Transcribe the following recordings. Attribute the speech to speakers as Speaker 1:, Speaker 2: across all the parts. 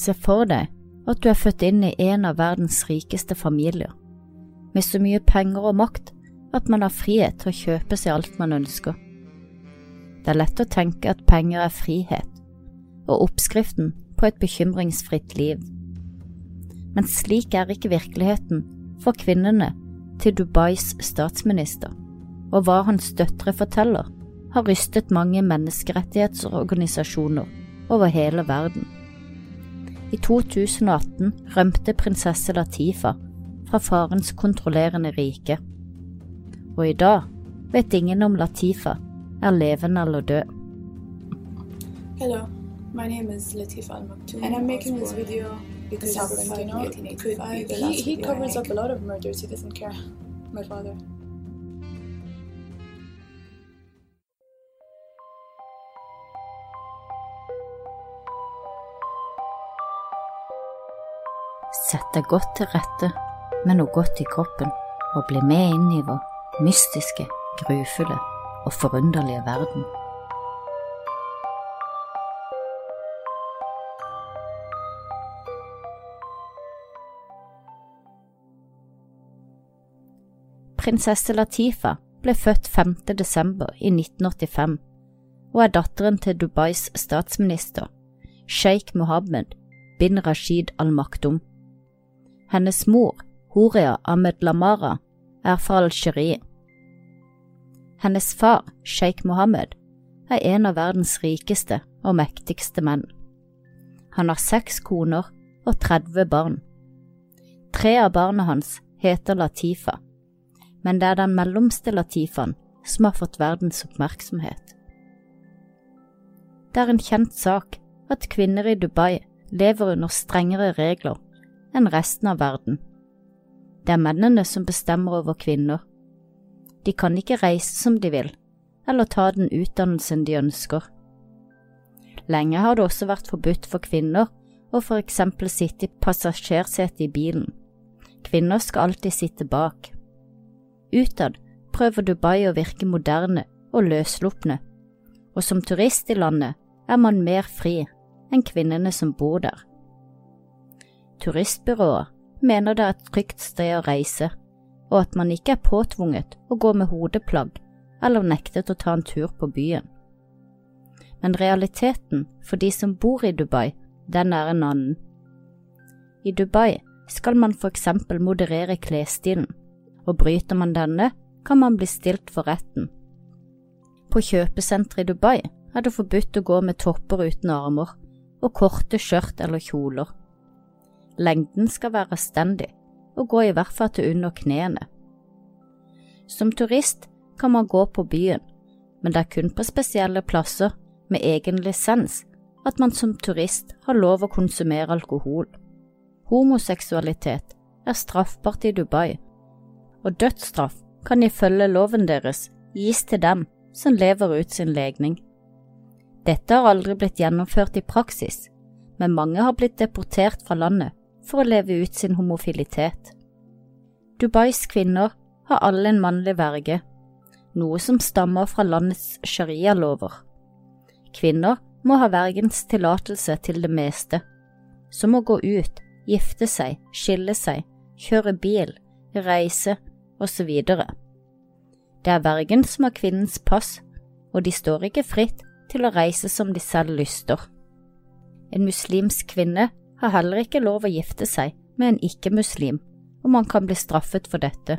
Speaker 1: Se for deg at du er født inn i en av verdens rikeste familier, med så mye penger og makt at man har frihet til å kjøpe seg alt man ønsker. Det er lett å tenke at penger er frihet, og oppskriften på et bekymringsfritt liv. Men slik er ikke virkeligheten for kvinnene til Dubais statsminister, og hva hans døtre forteller, har rystet mange menneskerettighetsorganisasjoner over hele verden. I 2018 rømte prinsesse Latifa fra farens kontrollerende rike, og i dag vet ingen om Latifa er levende eller død.
Speaker 2: Hello, my name is Latifa Al Maktoum, and I'm making this video because because you know, it could be the last he, he covers up a lot of murders. He doesn't care. My father.
Speaker 1: Sett deg godt til rette med noe godt i kroppen, og bli med inn i vår mystiske, grufulle og forunderlige verden. Prinsesse Latifa ble født 5. desember i 1985 og er datteren til Dubais statsminister, sjeik Mohammed bin Rashid al Maktoum. Hennes mor, Horia Ahmed Lamara, er fra Algerie. Hennes far, sjeik Mohammed, er en av verdens rikeste og mektigste menn. Han har seks koner og 30 barn. Tre av barna hans heter Latifa men det er den mellomste latifaen som har fått verdens oppmerksomhet. Det er en kjent sak at kvinner i Dubai lever under strengere regler enn resten av verden. Det er mennene som bestemmer over kvinner. De kan ikke reise som de vil, eller ta den utdannelsen de ønsker. Lenge har det også vært forbudt for kvinner å for eksempel sitte i passasjersetet i bilen. Kvinner skal alltid sitte bak. Utad prøver Dubai å virke moderne og løsslupne, og som turist i landet er man mer fri enn kvinnene som bor der. Turistbyrået mener det er et trygt sted å reise, og at man ikke er påtvunget å gå med hodeplagg eller nektet å ta en tur på byen. Men realiteten for de som bor i Dubai, den er en annen. I Dubai skal man for eksempel moderere klesstilen, og bryter man denne, kan man bli stilt for retten. På kjøpesenteret i Dubai er det forbudt å gå med topper uten armer og korte skjørt eller kjoler. Lengden skal være stendig og gå i hvert fall til under knærne. Som turist kan man gå på byen, men det er kun på spesielle plasser med egen lisens at man som turist har lov å konsumere alkohol. Homoseksualitet er straffbart i Dubai og dødsstraff kan ifølge loven deres gis til dem som lever ut sin legning. Dette har aldri blitt gjennomført i praksis, men mange har blitt deportert fra landet for å leve ut sin homofilitet. Dubais kvinner har alle en mannlig verge, noe som stammer fra landets sharialover. Kvinner må ha vergens tillatelse til det meste, som å gå ut, gifte seg, skille seg, kjøre bil, reise osv. Det er vergen som har kvinnens pass, og de står ikke fritt til å reise som de selv lyster. En muslimsk kvinne har heller ikke lov å gifte seg med en ikke-muslim, og man kan bli straffet for dette.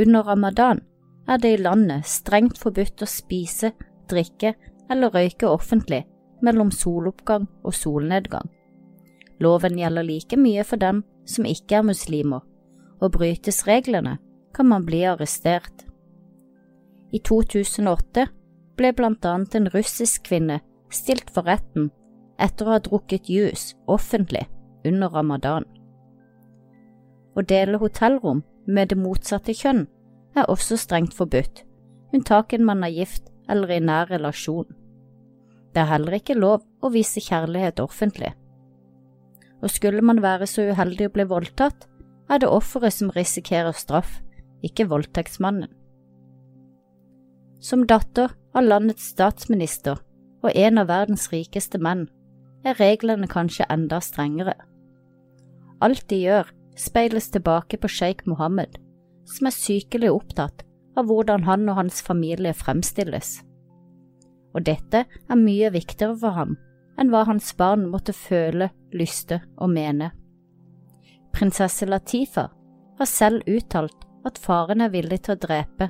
Speaker 1: Under ramadan er det i landet strengt forbudt å spise, drikke eller røyke offentlig mellom soloppgang og solnedgang. Loven gjelder like mye for dem som ikke er muslimer, og brytes reglene, kan man bli arrestert. I 2008 ble blant annet en russisk kvinne stilt for retten etter å ha drukket juice offentlig under ramadan. Å dele hotellrom med det motsatte kjønn er også strengt forbudt, unntaken man er gift eller i nær relasjon. Det er heller ikke lov å vise kjærlighet offentlig. Og skulle man være så uheldig å bli voldtatt, er det offeret som risikerer straff, ikke voldtektsmannen. Som datter av landets statsminister og en av verdens rikeste menn er reglene kanskje enda strengere. Alt de gjør, speiles tilbake på sjeik Mohammed, som er sykelig opptatt av hvordan han og hans familie fremstilles. Og dette er mye viktigere for ham enn hva hans barn måtte føle, lyste og mene. Prinsesse Latifa har selv uttalt at faren er villig til å drepe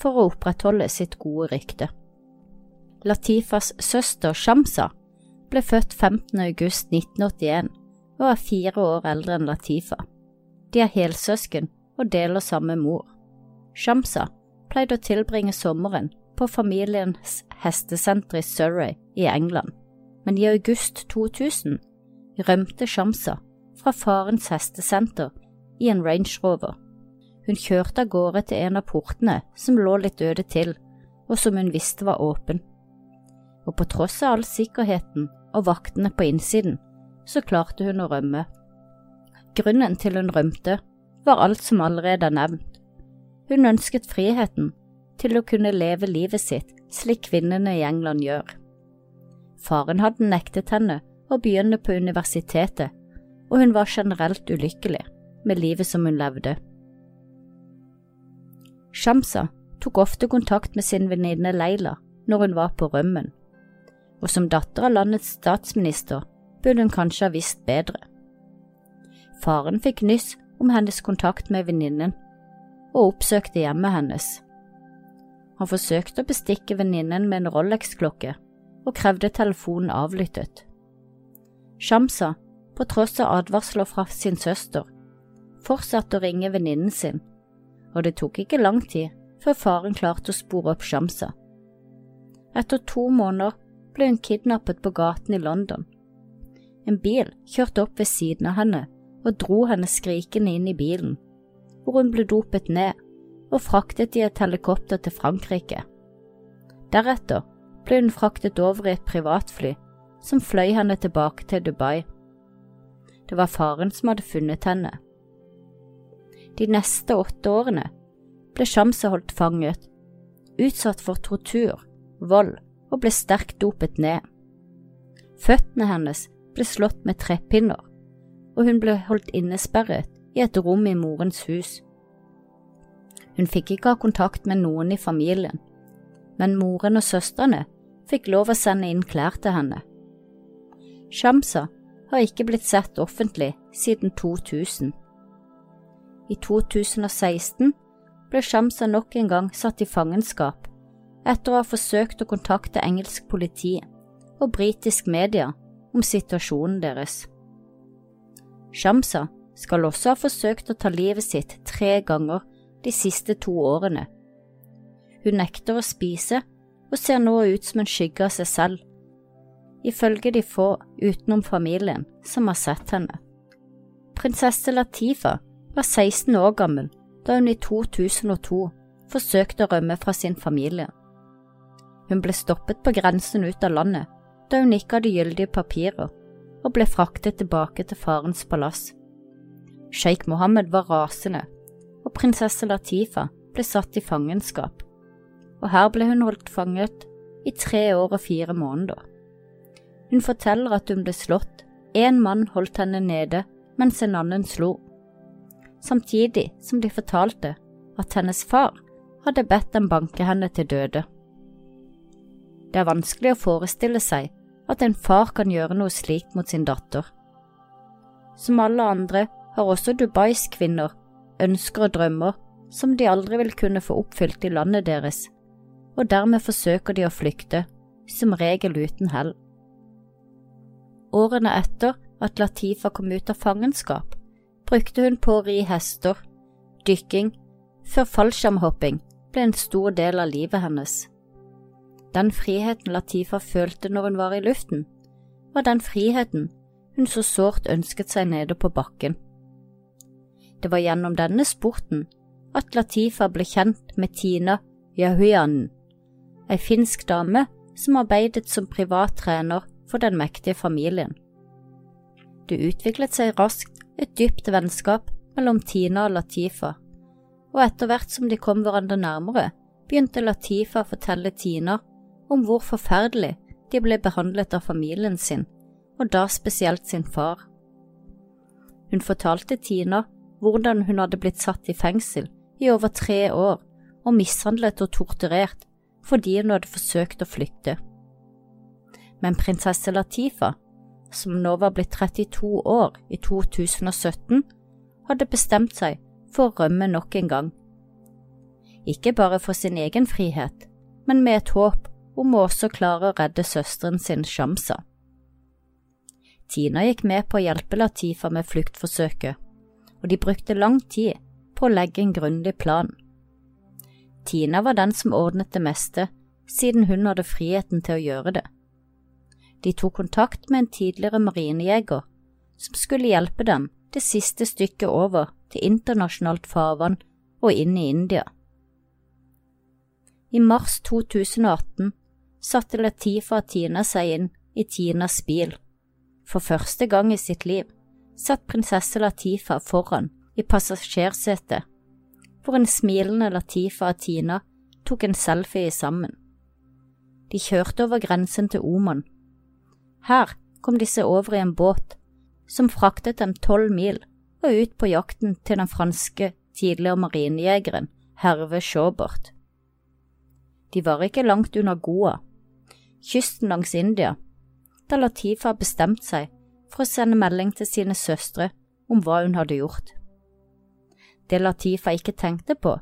Speaker 1: for å opprettholde sitt gode rykte. Latifas søster Shamsa ble født 15. august 1981 og er fire år eldre enn Latifa. De er helsøsken og deler samme mor. Shamsa pleide å tilbringe sommeren på familiens hestesenter i Surrey i England, men i august 2000 rømte Shamsa fra farens hestesenter i en Range Rover. Hun kjørte av gårde til en av portene som lå litt øde til, og som hun visste var åpen og på tross av all sikkerheten og vaktene på innsiden, så klarte hun å rømme. Grunnen til hun rømte, var alt som allerede er nevnt. Hun ønsket friheten til å kunne leve livet sitt slik kvinnene i England gjør. Faren hadde nektet henne å begynne på universitetet, og hun var generelt ulykkelig med livet som hun levde. Shamsa tok ofte kontakt med sin venninne Leila når hun var på rømmen, og som datter av landets statsminister burde hun kanskje ha visst bedre. Faren fikk nyss om hennes kontakt med venninnen, og oppsøkte hjemmet hennes. Han forsøkte å bestikke venninnen med en Rolex-klokke, og krevde telefonen avlyttet. Shamsa, på tross av advarsler fra sin søster, fortsatte å ringe venninnen sin, og det tok ikke lang tid før faren klarte å spore opp Shamsa. Etter to måneder ble hun kidnappet på gaten i London. En bil kjørte opp ved siden av henne og dro henne skrikende inn i bilen, hvor hun ble dopet ned og fraktet i et helikopter til Frankrike. Deretter ble hun fraktet over i et privatfly som fløy henne tilbake til Dubai. Det var faren som hadde funnet henne. De neste åtte årene ble Shamsa holdt fanget, utsatt for tortur, vold og ble sterkt dopet ned. Føttene hennes ble slått med trepinner, og hun ble holdt innesperret i et rom i morens hus. Hun fikk ikke ha kontakt med noen i familien, men moren og søstrene fikk lov å sende inn klær til henne. Shamsa har ikke blitt sett offentlig siden 2000. I 2016 ble Shamsa nok en gang satt i fangenskap etter å ha forsøkt å kontakte engelsk politi og britisk media om situasjonen deres. Shamsa skal også ha forsøkt å ta livet sitt tre ganger de siste to årene. Hun nekter å spise og ser nå ut som en skygge av seg selv, ifølge de få utenom familien som har sett henne. Prinsesse Latifa var 16 år gammel da hun i 2002 forsøkte å rømme fra sin familie. Hun ble stoppet på grensen ut av landet da hun ikke hadde gyldige papirer, og ble fraktet tilbake til farens palass. Sjeik Mohammed var rasende, og prinsesse Latifa ble satt i fangenskap, og her ble hun holdt fanget i tre år og fire måneder. Hun forteller at hun ble slått, én mann holdt henne nede mens en annen slo, samtidig som de fortalte at hennes far hadde bedt dem banke henne til døde. Det er vanskelig å forestille seg at en far kan gjøre noe slikt mot sin datter. Som alle andre har også Dubais kvinner ønsker og drømmer som de aldri vil kunne få oppfylt i landet deres, og dermed forsøker de å flykte, som regel uten hell. Årene etter at Latifa kom ut av fangenskap, brukte hun på å ri hester, dykking, før fallskjermhopping ble en stor del av livet hennes. Den friheten Latifa følte når hun var i luften, var den friheten hun så sårt ønsket seg nede på bakken. Det var gjennom denne sporten at Latifa ble kjent med Tina Jahuyanen, ei finsk dame som arbeidet som privat trener for den mektige familien. Det utviklet seg raskt et dypt vennskap mellom Tina og Latifa, og etter hvert som de kom hverandre nærmere, begynte Latifa å fortelle Tina om hvor forferdelig de ble behandlet av familien sin, og da spesielt sin far. Hun fortalte Tina hvordan hun hadde blitt satt i fengsel i over tre år og mishandlet og torturert fordi hun hadde forsøkt å flykte. Men prinsesse Latifa, som nå var blitt 32 år i 2017, hadde bestemt seg for å rømme nok en gang. Ikke bare for sin egen frihet, men med et håp om må også klare å redde søsteren sin Shamsa. Tina gikk med på å hjelpe Latifa med fluktforsøket, og de brukte lang tid på å legge en grundig plan. Tina var den som ordnet det meste, siden hun hadde friheten til å gjøre det. De tok kontakt med en tidligere marinejeger som skulle hjelpe dem det siste stykket over til internasjonalt farvann og inn i India. I mars 2018 satte Latifa Tina seg inn i Tinas bil for første gang i sitt liv satt prinsesse Latifa foran i passasjersetet, hvor en smilende Latifa og Tina tok en selfie sammen. De kjørte over grensen til Oman. Her kom disse over i en båt som fraktet dem tolv mil og ut på jakten til den franske tidligere marinejegeren Herve Schaubert. De var ikke langt unna Goa, kysten langs India, da Latifa bestemte seg for å sende melding til sine søstre om hva hun hadde gjort. Det Latifa ikke tenkte på,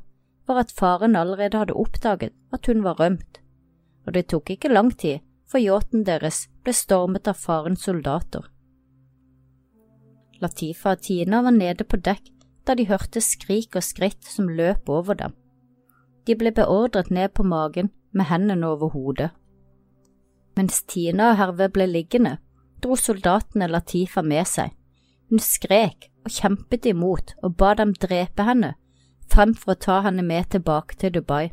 Speaker 1: var at faren allerede hadde oppdaget at hun var rømt, og det tok ikke lang tid før yachten deres ble stormet av farens soldater. Latifa og Tina var nede på dekk da de hørte skrik og skritt som løp over dem. De ble beordret ned på magen med hendene over hodet. Mens Tina og Herve ble liggende, dro soldatene Latifa med seg. Hun skrek og kjempet imot og ba dem drepe henne, fremfor å ta henne med tilbake til Dubai.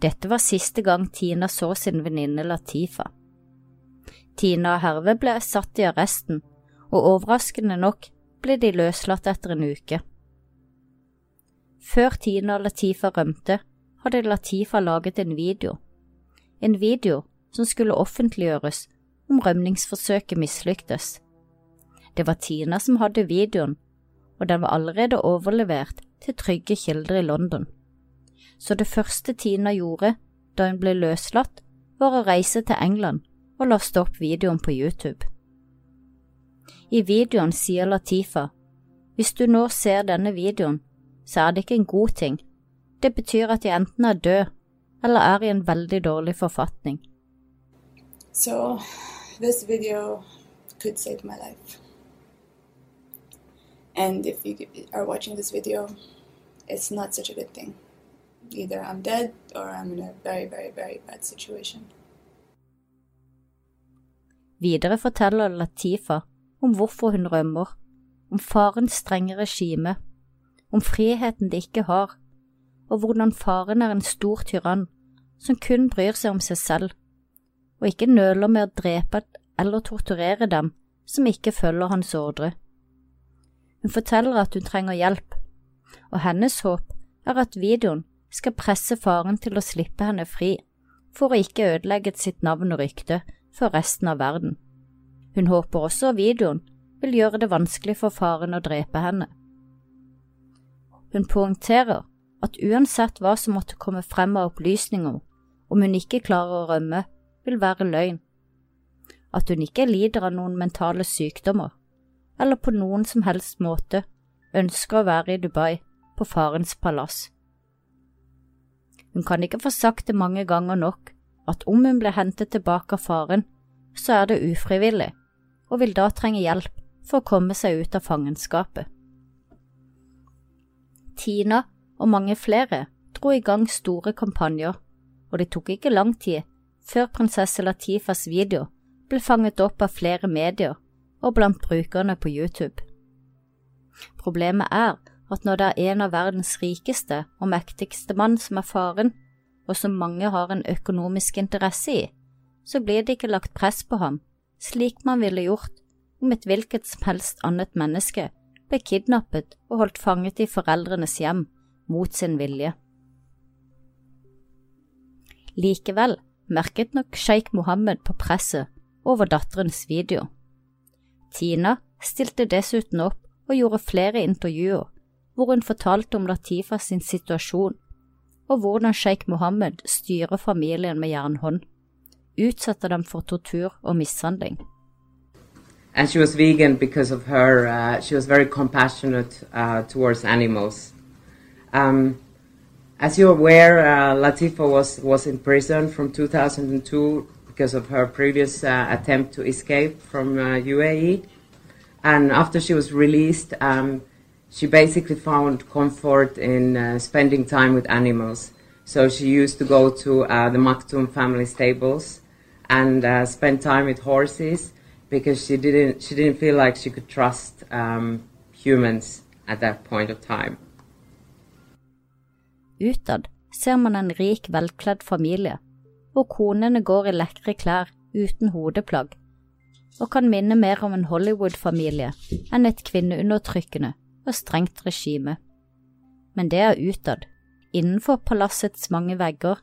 Speaker 1: Dette var siste gang Tina så sin venninne Latifa. Tina og Herve ble satt i arresten, og overraskende nok ble de løslatt etter en uke. Før Tina og Latifa rømte, hadde Latifa laget en video. En video som skulle offentliggjøres om rømningsforsøket mislyktes. Det var Tina som hadde videoen, og den var allerede overlevert til trygge kilder i London. Så det første Tina gjorde da hun ble løslatt, var å reise til England og laste opp videoen på YouTube. I videoen sier Latifa, hvis du nå ser denne videoen, så er det ikke en god ting. Det betyr at jeg enten er død eller er i en veldig dårlig forfatning.
Speaker 2: So this video could save my life. And if you are watching this video, it's not such a good thing. Either I'm dead or I'm in a very, very, very bad situation.
Speaker 1: Videre forteller Latifa om hvorfor hun rømmer, om farens strenge regime, om friheten de ikke har, og hvordan faren er en stor tyrann som kun bryr seg om seg selv og ikke nøler med å drepe eller torturere dem som ikke følger hans ordre. Hun forteller at hun trenger hjelp, og hennes håp er at videoen skal presse faren til å slippe henne fri, for å ikke ødelegge sitt navn og rykte for resten av verden. Hun håper også videoen vil gjøre det vanskelig for faren å drepe henne. Hun poengterer at uansett hva som måtte komme frem av opplysninger om hun ikke klarer å rømme, vil være løgn. At hun ikke lider av noen mentale sykdommer, eller på noen som helst måte ønsker å være i Dubai, på farens palass. Hun kan ikke få sagt det mange ganger nok at om hun blir hentet tilbake av faren, så er det ufrivillig, og vil da trenge hjelp for å komme seg ut av fangenskapet. Tina og mange flere dro i gang store kampanjer, og det tok ikke lang tid før prinsesse Latifas video ble fanget opp av flere medier og blant brukerne på YouTube. Problemet er at når det er en av verdens rikeste og mektigste mann som er faren, og som mange har en økonomisk interesse i, så blir det ikke lagt press på ham, slik man ville gjort om et hvilket som helst annet menneske ble kidnappet og holdt fanget i foreldrenes hjem mot sin vilje. Likevel merket nok sjeik Mohammed på presset over datterens video. Tina stilte dessuten opp og gjorde flere intervjuer hvor hun fortalte om Latifa sin situasjon og hvordan sjeik Mohammed styrer familien med jernhånd, utsatte dem for tortur og mishandling.
Speaker 3: And she was vegan because of her, uh, she was very compassionate uh, towards animals. Um, as you're aware, uh, Latifa was, was in prison from 2002 because of her previous uh, attempt to escape from UAE. Uh, and after she was released, um, she basically found comfort in uh, spending time with animals. So she used to go to uh, the Maktoum family stables and uh, spend time with horses because she didn't she didn't feel like she could trust um, humans at that point of time.
Speaker 1: Utad ser man en rik, velkledd familie, hvor konene går i lekre klær uten hodeplagg, og kan minne mer om en Hollywood-familie enn et kvinneundertrykkende og strengt regime. Men det er utad. Innenfor palassets mange vegger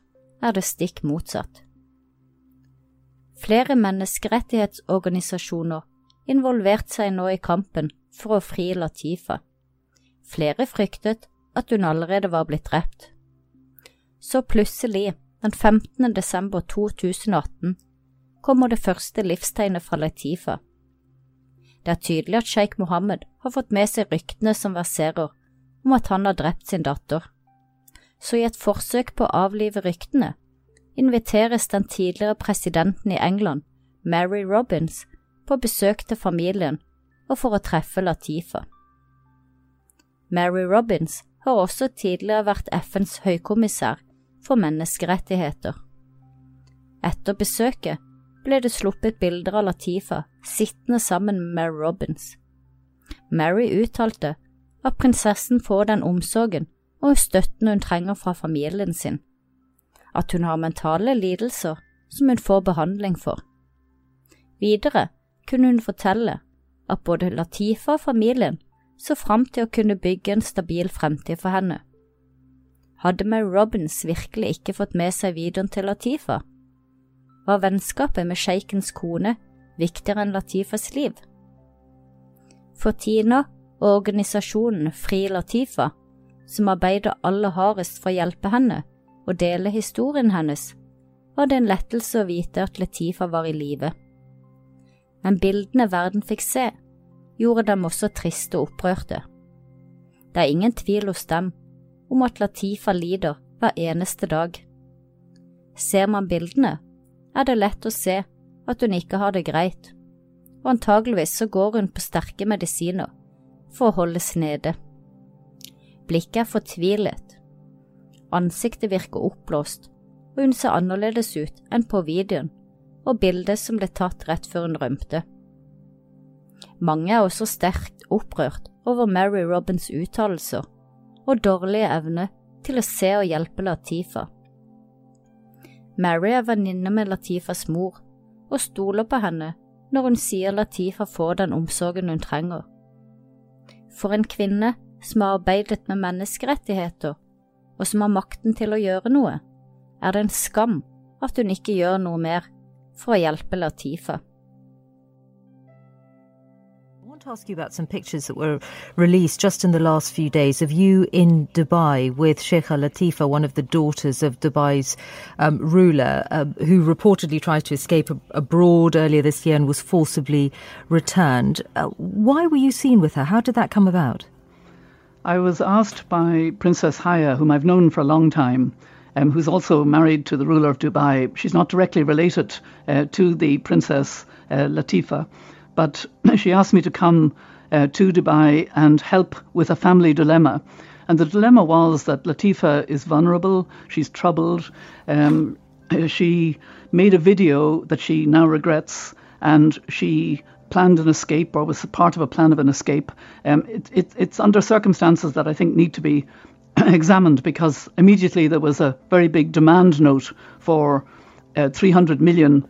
Speaker 1: er det stikk motsatt. Flere menneskerettighetsorganisasjoner involverte seg nå i kampen for å fri Latifa. Flere fryktet at hun allerede var blitt drept. Så plutselig, den 15. desember 2018, kommer det første livstegnet fra Latifa. Det er tydelig at sjeik Mohammed har fått med seg ryktene som verserer om at han har drept sin datter. Så i et forsøk på å avlive ryktene inviteres den tidligere presidenten i England, Mary Robins, på besøk til familien og for å treffe Latifa. Mary Robins har også tidligere vært FNs høykommissær for menneskerettigheter. Etter besøket ble det sluppet bilder av Latifa sittende sammen med Mary Robins. Mary uttalte at prinsessen får den omsorgen og støtten hun trenger fra familien sin, at hun har mentale lidelser som hun får behandling for. Videre kunne hun fortelle at både Latifa og familien så fram til å kunne bygge en stabil fremtid for henne. Hadde Mary Robins virkelig ikke fått med seg videoen til Latifa? var vennskapet med sjeikens kone viktigere enn Latifas liv. For Tina og organisasjonen Fri Latifa, som arbeider aller hardest for å hjelpe henne og dele historien hennes, var det en lettelse å vite at Latifa var i live. Men bildene verden fikk se, gjorde dem også triste og opprørte. Det er ingen tvil hos dem om at Latifa lider hver eneste dag. Ser man bildene, er det lett å se at hun ikke har det greit, og antageligvis så går hun på sterke medisiner for å holdes nede. Blikket er fortvilet, ansiktet virker oppblåst, og hun ser annerledes ut enn på videoen og bildet som ble tatt rett før hun rømte. Mange er også sterkt opprørt over Mary Robins uttalelser og dårlige evne til å se og hjelpe Latifa. Mary er venninne med Latifas mor og stoler på henne når hun sier Latifa får den omsorgen hun trenger. For en kvinne som har arbeidet med menneskerettigheter, og som har makten til å gjøre noe, er det en skam at hun ikke gjør noe mer for å hjelpe Latifa.
Speaker 4: To ask you about some pictures that were released just in the last few days of you in Dubai with Sheikha Latifa, one of the daughters of Dubai's um, ruler, uh, who reportedly tried to escape ab- abroad earlier this year and was forcibly returned. Uh, why were you seen with her? How did that come about?
Speaker 5: I was asked by Princess Haya, whom I've known for a long time, um, who's also married to the ruler of Dubai. She's not directly related uh, to the Princess uh, Latifa but she asked me to come uh, to Dubai and help with a family dilemma. And the dilemma was that Latifa is vulnerable, she's troubled. Um, she made a video that she now regrets, and she planned an escape or was part of a plan of an escape. Um, it, it, it's under circumstances that I think need to be examined because immediately there was a very big demand note for uh, $300 million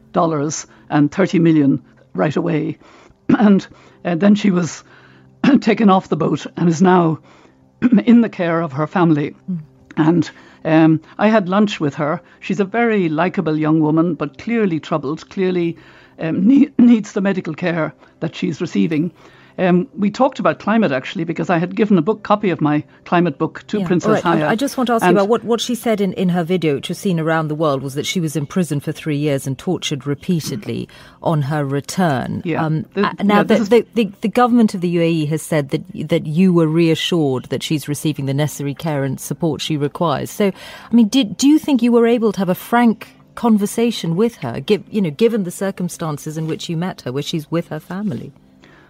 Speaker 5: and 30 million right away. And uh, then she was taken off the boat and is now in the care of her family. Mm. And um, I had lunch with her. She's a very likable young woman, but clearly troubled, clearly um, needs the medical care that she's receiving. Um, we talked about climate actually because I had given a book copy of my climate book to yeah. Princess right. Haya.
Speaker 4: I just want to ask you about what, what she said in, in her video, which was seen around the world, was that she was in prison for three years and tortured repeatedly on her return.
Speaker 5: Yeah. Um,
Speaker 4: the, now, yeah, the, is... the, the, the, government of the UAE has said that that you were reassured that she's receiving the necessary care and support she requires. So, I mean, did, do you think you were able to have a frank conversation with her, give, you know, given the circumstances in which you met her, where she's with her family?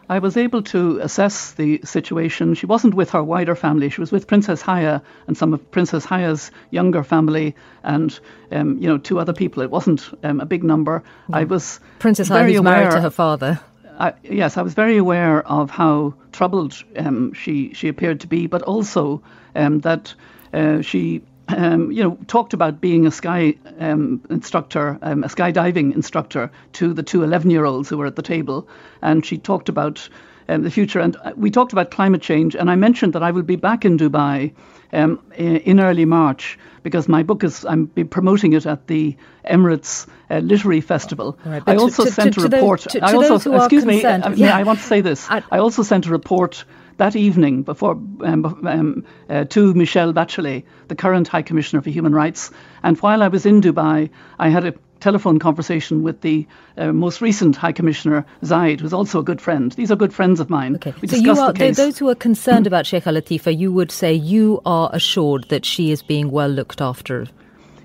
Speaker 5: I was able to assess the situation. She wasn't with her wider family. She was with Princess Haya and some of Princess Haya's younger family and, um, you know, two other people. It wasn't um, a big number. I was
Speaker 4: Princess Haya who's married to her father.
Speaker 5: I, yes, I was very aware of how troubled um, she she appeared to be, but also um, that uh, she um, you know, talked about being a sky um, instructor, um, a skydiving instructor to the two 11 year olds who were at the table. And she talked about um, the future. And uh, we talked about climate change. And I mentioned that I will be back in Dubai um, in early March because my book is, I'm promoting it at the Emirates uh, Literary Festival. Right, I also to, sent to, a report.
Speaker 4: To, I also,
Speaker 5: excuse me, uh, yeah. I want to say this. I, I also sent a report that evening before um, um, uh, to Michelle Bachelet, the current High Commissioner for Human Rights. And while I was in Dubai, I had a telephone conversation with the uh, most recent High Commissioner Zaid, who's also a good friend. These are good friends of mine.
Speaker 4: Okay. We so you are, those who are concerned about Sheikh Al Latifa, you would say you are assured that she is being well looked after.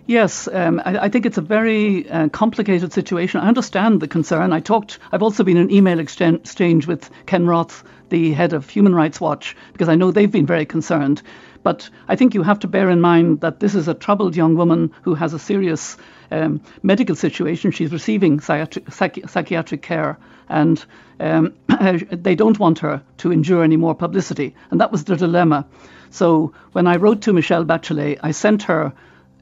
Speaker 5: Yes, um, I, I, think it's a very uh, complicated situation. I understand the concern. I talked. I've also been in email exchange with Ken Roth, the head of Human Rights Watch, because I know they've been very concerned. But I think you have to bear in mind that this is a troubled young woman who has a serious um, medical situation. She's receiving psychiatric, psychiatric care, and um, they don't want her to endure any more publicity. And that was the dilemma. So when I wrote to Michelle Bachelet, I sent her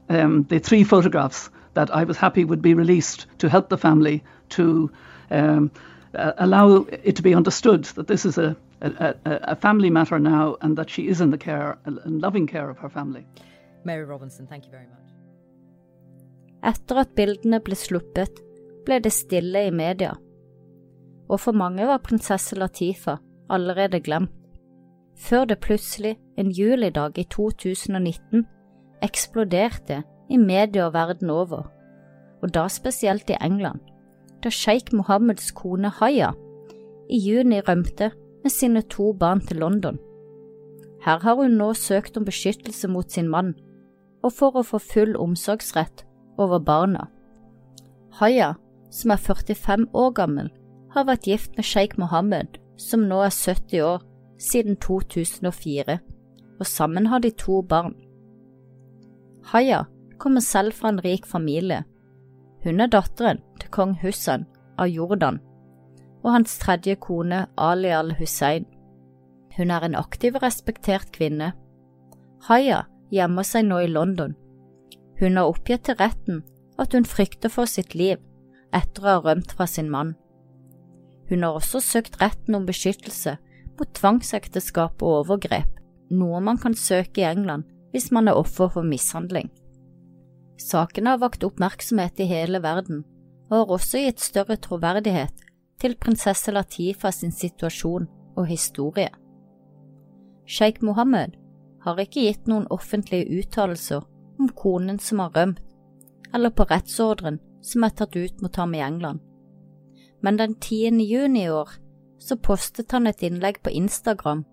Speaker 5: um, the three photographs that I was happy would be released to help the family to um, uh, allow it to be understood that this is a, a, a, family matter now and that she is in the care and loving care of her family.
Speaker 4: Mary Robinson, thank you very much.
Speaker 1: Etter at bildene ble sluppet, ble det stille i media, og for mange var prinsesse Latifa allerede glemt, før det plutselig, en julidag i 2019, eksploderte i medier verden over, og da spesielt i England da sjeik Mohammeds kone Haya i juni rømte med sine to barn til London. Her har hun nå søkt om beskyttelse mot sin mann, og for å få full omsorgsrett over barna. Haya, som er 45 år gammel, har vært gift med sjeik Mohammed, som nå er 70 år, siden 2004, og sammen har de to barn. Haya kommer selv fra en rik familie. Hun er datteren til kong Hussein av Jordan og hans tredje kone Ali al-Hussein. Hun er en aktiv og respektert kvinne. Haya gjemmer seg nå i London. Hun har oppgitt til retten at hun frykter for sitt liv etter å ha rømt fra sin mann. Hun har også søkt retten om beskyttelse mot tvangsekteskap og overgrep, noe man kan søke i England hvis man er offer for mishandling. Saken har vakt oppmerksomhet i hele verden, og har også gitt større troverdighet til prinsesse Latifa sin situasjon og historie. Sjeik Mohammed har ikke gitt noen offentlige uttalelser om konen som har rømt, eller på rettsordren som er tatt ut mot ham i England. Men den 10. juni i år så postet han et innlegg på Instagram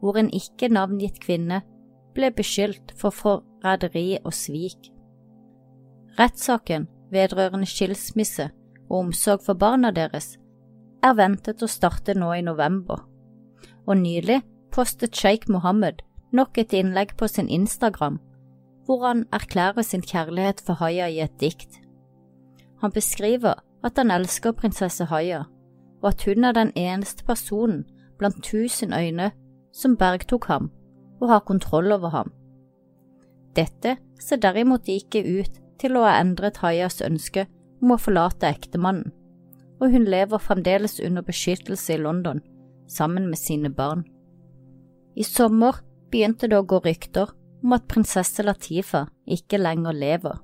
Speaker 1: hvor en ikke navngitt kvinne ble beskyldt for forræderi og svik. Rettssaken vedrørende skilsmisse og omsorg for barna deres, er ventet å starte nå i november, og nylig postet sjeik Mohammed nok et innlegg på sin Instagram hvor han erklærer sin kjærlighet for Haya i et dikt. Han beskriver at han elsker prinsesse Haya, og at hun er den eneste personen blant tusen øyne som bergtok ham og har kontroll over ham. Dette ser derimot ikke ut til å ha endret Hayas ønske om å forlate ektemannen, og hun lever fremdeles under beskyttelse i London sammen med sine barn. I sommer begynte det å gå rykter om at prinsesse Latifa ikke lenger lever.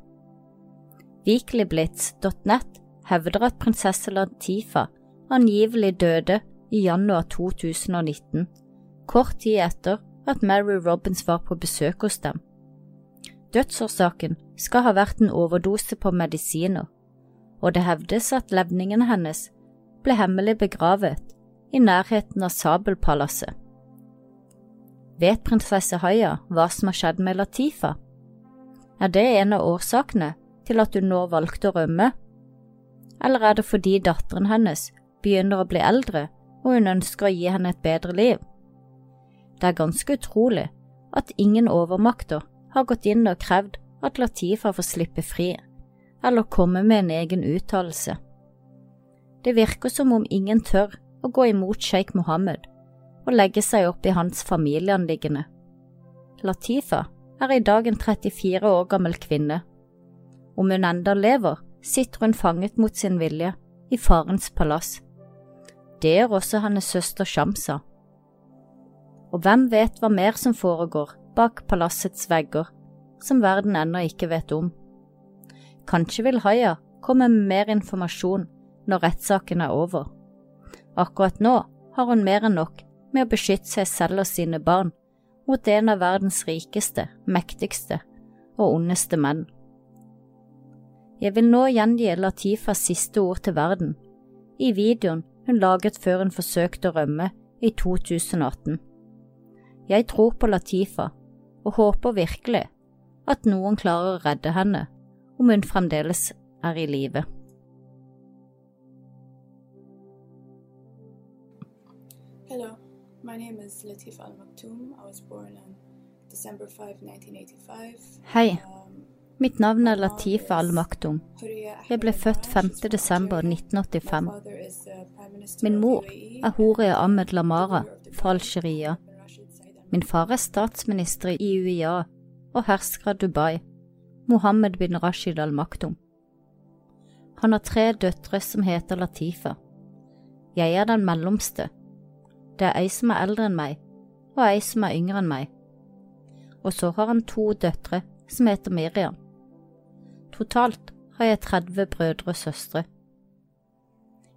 Speaker 1: Weeklyblitz.net hevder at prinsesse Latifa angivelig døde i januar 2019, kort tid etter at Mary Robins var på besøk hos dem. Dødsårsaken skal ha vært en overdose på medisiner, og det hevdes at levningen hennes ble hemmelig begravet i nærheten av Sabelpalasset. Vet prinsesse Haya hva som har skjedd med Latifa? Er det en av årsakene til at hun nå valgte å rømme? Eller er det fordi datteren hennes begynner å bli eldre og hun ønsker å gi henne et bedre liv? Det er ganske utrolig at ingen overmakter har gått inn og krevd at Latifa får slippe fri, eller komme med en egen uttalelse. Det virker som om ingen tør å gå imot sjeik Mohammed og legge seg opp i hans familieanliggende. Latifa er i dag en 34 år gammel kvinne. Om hun enda lever, sitter hun fanget mot sin vilje i farens palass. Det gjør også hennes søster Shamsa. Og hvem vet hva mer som foregår bak palassets vegger, som verden ennå ikke vet om. Kanskje vil Haya komme med mer informasjon når rettssaken er over. Akkurat nå har hun mer enn nok med å beskytte seg selv og sine barn mot en av verdens rikeste, mektigste og ondeste menn. Jeg vil nå gjengi Latifas siste ord til verden, i videoen hun laget før hun forsøkte å rømme i 2018. Jeg tror på Latifa og håper virkelig at noen klarer å redde henne om hun fremdeles er i live.
Speaker 2: Hello. My name is Latif Al Maktoum. I was born on December 5, 1985.
Speaker 1: Hei,
Speaker 2: Um,
Speaker 1: mitt navn er Latifa Al Maktoum. Jeg ble født 5. desember 1985. Min mor er Horia Ahmed Lamara fra Algeria. Min far er statsminister i UiA og hersker av Dubai, Mohammed bin Rashid al-Maktum. Han har tre døtre som heter Latifa. Jeg er den mellomste. Det er ei som er eldre enn meg, og ei som er yngre enn meg. Og så har han to døtre som heter Miriam. Totalt har jeg 30 brødre og søstre.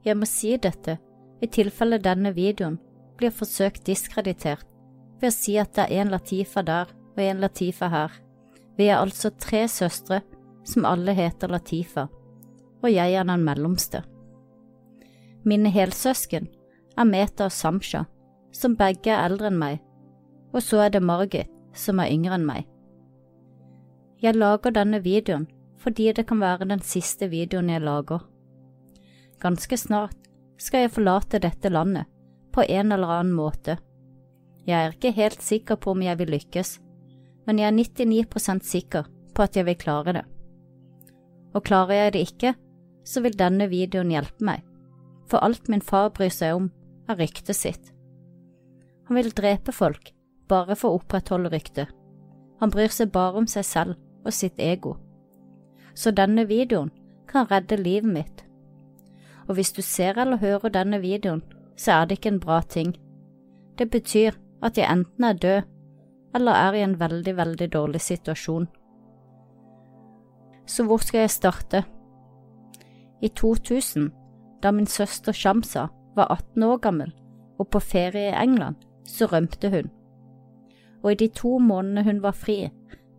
Speaker 1: Jeg må si dette i tilfelle denne videoen blir forsøkt diskreditert ved å si at det er en Latifa der og en Latifa her. Vi er altså tre søstre som alle heter Latifa, og jeg er den mellomste. Mine helsøsken er Meta og Samsha, som begge er eldre enn meg, og så er det Margit, som er yngre enn meg. Jeg lager denne videoen fordi det kan være den siste videoen jeg lager. Ganske snart skal jeg forlate dette landet på en eller annen måte. Jeg er ikke helt sikker på om jeg vil lykkes, men jeg er 99% sikker på at jeg vil klare det. Og klarer jeg det ikke, så vil denne videoen hjelpe meg, for alt min far bryr seg om, er ryktet sitt. Han vil drepe folk bare for å opprettholde ryktet. Han bryr seg bare om seg selv og sitt ego. Så denne videoen kan redde livet mitt. Og hvis du ser eller hører denne videoen, så er det ikke en bra ting. Det betyr at jeg enten er død eller er i en veldig, veldig dårlig situasjon. Så hvor skal jeg starte? I 2000, da min søster Shamsa var 18 år gammel og på ferie i England, så rømte hun. Og i de to månedene hun var fri,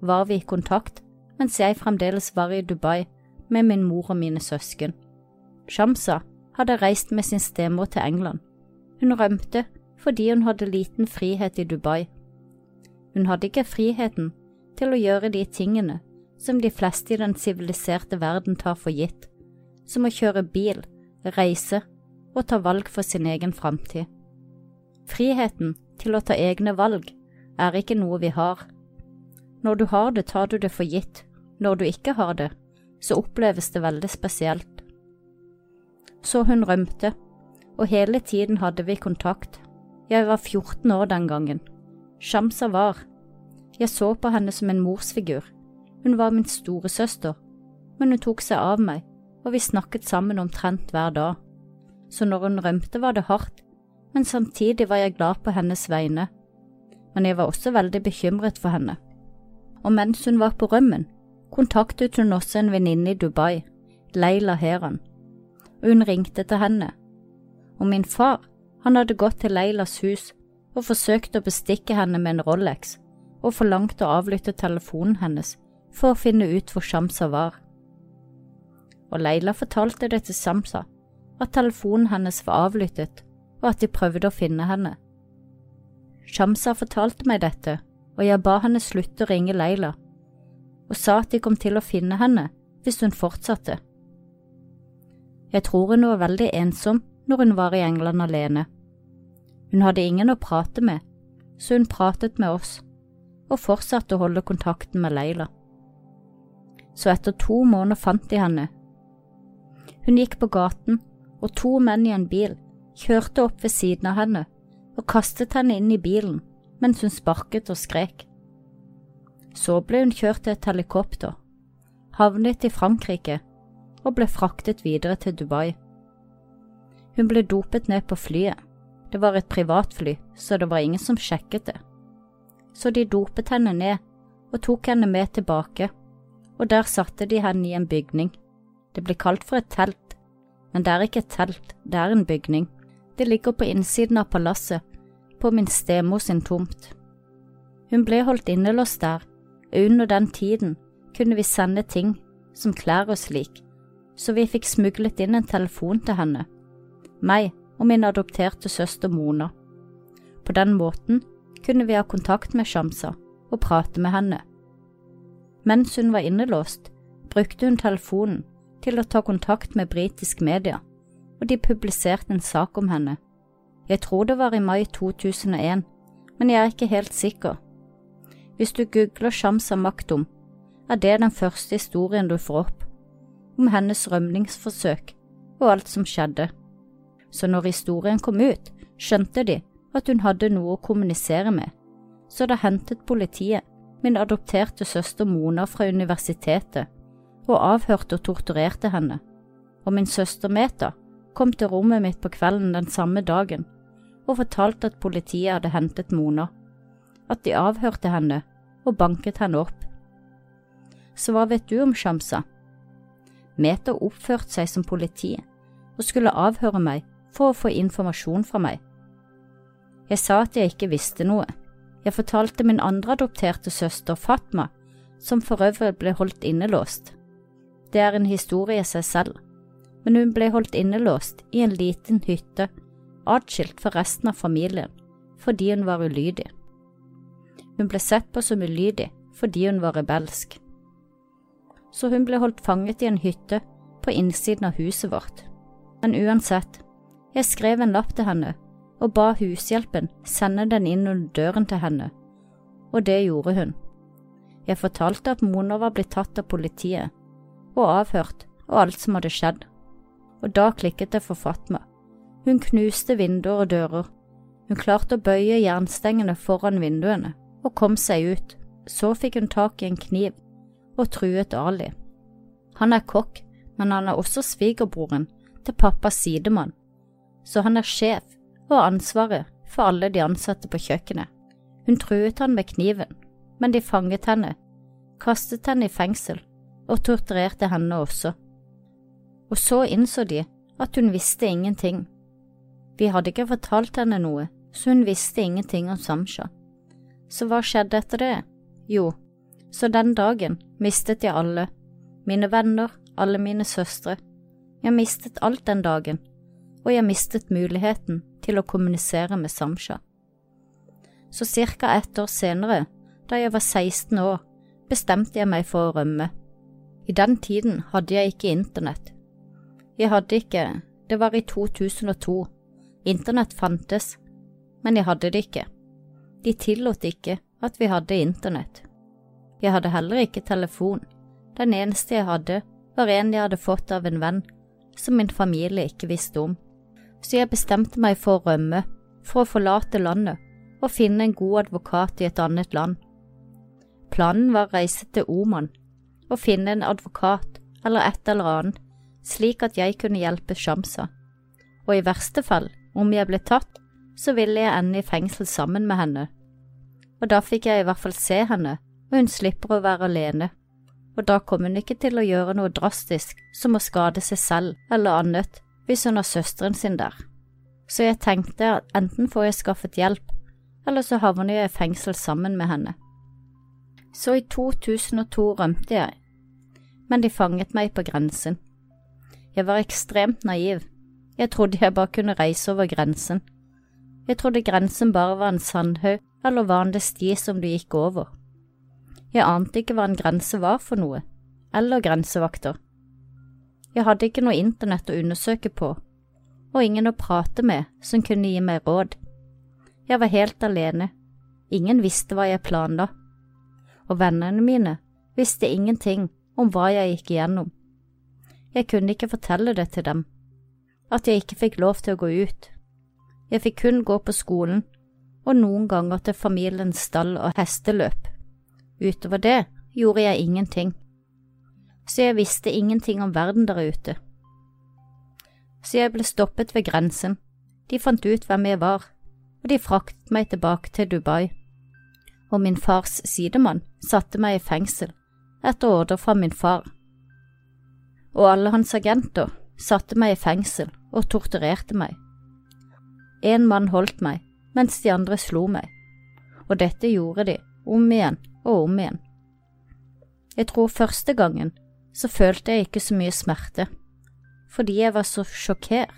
Speaker 1: var vi i kontakt, mens jeg fremdeles var i Dubai med min mor og mine søsken. Shamsa hadde reist med sin stemor til England. Hun rømte fordi hun hadde liten frihet i Dubai. Hun hadde ikke friheten til å gjøre de tingene som de fleste i den siviliserte verden tar for gitt, som å kjøre bil, reise og ta valg for sin egen framtid. Friheten til å ta egne valg er ikke noe vi har. Når du har det, tar du det for gitt. Når du ikke har det, så oppleves det veldig spesielt. Så hun rømte, og hele tiden hadde vi kontakt. Jeg var 14 år den gangen. Shamsa var. Jeg så på henne som en morsfigur. Hun var min storesøster, men hun tok seg av meg, og vi snakket sammen omtrent hver dag. Så når hun rømte var det hardt, men samtidig var jeg glad på hennes vegne. Men jeg var også veldig bekymret for henne. Og mens hun var på rømmen, kontaktet hun også en venninne i Dubai, Leila Heran. og hun ringte til henne. Og min far, han hadde gått til Leilas hus og forsøkte å bestikke henne med en Rolex, og forlangte å avlytte telefonen hennes for å finne ut hvor Shamsa var. Og Leila fortalte det til Shamsa, at telefonen hennes var avlyttet, og at de prøvde å finne henne. Shamsa fortalte meg dette, og jeg ba henne slutte å ringe Leila, og sa at de kom til å finne henne hvis hun fortsatte. Jeg tror hun var veldig ensom når hun var i England alene. Hun hadde ingen å prate med, så hun pratet med oss, og fortsatte å holde kontakten med Leila. Så etter to måneder fant de henne. Hun gikk på gaten, og to menn i en bil kjørte opp ved siden av henne og kastet henne inn i bilen mens hun sparket og skrek. Så ble hun kjørt til et helikopter, havnet i Frankrike og ble fraktet videre til Dubai. Hun ble dopet ned på flyet. Det var et privatfly, så det var ingen som sjekket det. Så de dopet henne ned og tok henne med tilbake, og der satte de henne i en bygning. Det blir kalt for et telt, men det er ikke et telt, det er en bygning. Det ligger på innsiden av palasset, på min stemor sin tomt. Hun ble holdt innelåst der, og under den tiden kunne vi sende ting som klær og slik, så vi fikk smuglet inn en telefon til henne, meg og min adopterte søster Mona. På den måten kunne vi ha kontakt med Shamsa og prate med henne. Mens hun var innelåst, brukte hun telefonen til å ta kontakt med britisk media, og de publiserte en sak om henne. Jeg tror det var i mai 2001, men jeg er ikke helt sikker. Hvis du googler Shamsa Maktum, er det den første historien du får opp, om hennes rømningsforsøk og alt som skjedde. Så når historien kom ut, skjønte de at hun hadde noe å kommunisere med, så da hentet politiet min adopterte søster Mona fra universitetet og avhørte og torturerte henne, og min søster Meta kom til rommet mitt på kvelden den samme dagen og fortalte at politiet hadde hentet Mona, at de avhørte henne og banket henne opp. Så hva vet du om Shamsa? Meta oppførte seg som politi og skulle avhøre meg for å få informasjon fra meg. Jeg sa at jeg ikke visste noe. Jeg fortalte min andre adopterte søster Fatma, som for øvrig ble holdt innelåst. Det er en historie i seg selv, men hun ble holdt innelåst i en liten hytte atskilt fra resten av familien fordi hun var ulydig. Hun ble sett på som ulydig fordi hun var rebelsk. Så hun ble holdt fanget i en hytte på innsiden av huset vårt. Men uansett, jeg skrev en lapp til henne og ba hushjelpen sende den inn under døren til henne, og det gjorde hun. Jeg fortalte at Mona var blitt tatt av politiet og avhørt og alt som hadde skjedd, og da klikket det for Fatma hun knuste vinduer og dører. Hun klarte å bøye jernstengene foran vinduene og kom seg ut. Så fikk hun tak i en kniv og truet Ali. Han er kokk, men han er også svigerbroren til pappas sidemann, så han er sjef og ansvaret for alle de ansatte på kjøkkenet. Hun truet han med kniven, men de fanget henne, kastet henne i fengsel og torturerte henne også. Og så innså de at hun visste ingenting vi hadde ikke fortalt henne noe, så hun visste ingenting om Samsha. Så hva skjedde etter det? Jo, så den dagen mistet jeg alle, mine venner, alle mine søstre. Jeg mistet alt den dagen, og jeg mistet muligheten til å kommunisere med Samsha. Så cirka ett år senere, da jeg var 16 år, bestemte jeg meg for å rømme. I den tiden hadde jeg ikke internett. Jeg hadde ikke, det var i 2002, Internett fantes, men jeg hadde det ikke. De tillot ikke at vi hadde internett. Jeg hadde heller ikke telefon. Den eneste jeg hadde, var en jeg hadde fått av en venn, som min familie ikke visste om. Så jeg bestemte meg for å rømme, for å forlate landet og finne en god advokat i et annet land. Planen var å reise til Oman og finne en advokat eller et eller annet, slik at jeg kunne hjelpe Shamsa, og i verste fall om jeg ble tatt, så ville jeg ende i fengsel sammen med henne. Og da fikk jeg i hvert fall se henne, og hun slipper å være alene. Og da kom hun ikke til å gjøre noe drastisk som å skade seg selv eller annet hvis hun har søsteren sin der, så jeg tenkte at enten får jeg skaffet hjelp, eller så havner jeg i fengsel sammen med henne. Så i 2002 rømte jeg, men de fanget meg på grensen. Jeg var ekstremt naiv, jeg trodde jeg bare kunne reise over grensen. Jeg trodde grensen bare var en sandhaug eller vanlig sti som du gikk over. Jeg ante ikke hva en grense var for noe, eller grensevakter. Jeg hadde ikke noe internett å undersøke på, og ingen å prate med som kunne gi meg råd. Jeg var helt alene, ingen visste hva jeg planla, og vennene mine visste ingenting om hva jeg gikk igjennom. Jeg kunne ikke fortelle det til dem, at jeg ikke fikk lov til å gå ut. Jeg fikk kun gå på skolen og noen ganger til familiens stall og hesteløp. Utover det gjorde jeg ingenting, så jeg visste ingenting om verden der ute. Så jeg ble stoppet ved grensen, de fant ut hvem jeg var, og de fraktet meg tilbake til Dubai. Og min fars sidemann satte meg i fengsel, etter ordre fra min far. Og alle hans agenter satte meg i fengsel og torturerte meg. En mann holdt meg, mens de andre slo meg, og dette gjorde de om igjen og om igjen. Jeg tror første gangen så følte jeg ikke så mye smerte, fordi jeg var så sjokkert.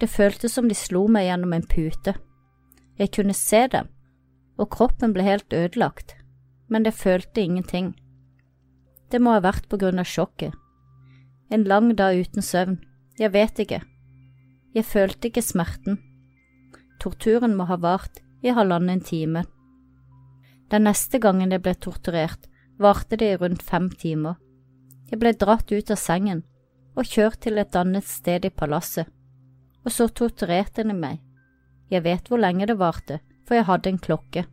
Speaker 1: Det føltes som de slo meg gjennom en pute. Jeg kunne se dem, og kroppen ble helt ødelagt, men jeg følte ingenting. Det må ha vært på grunn av sjokket. En lang dag uten søvn, jeg vet ikke. Jeg følte ikke smerten. Torturen må ha vart i halvannen time. Den neste gangen jeg ble torturert, varte det i rundt fem timer. Jeg ble dratt ut av sengen og kjørt til et annet sted i palasset, og så torturerte de meg. Jeg vet hvor lenge det varte, for jeg hadde en klokke.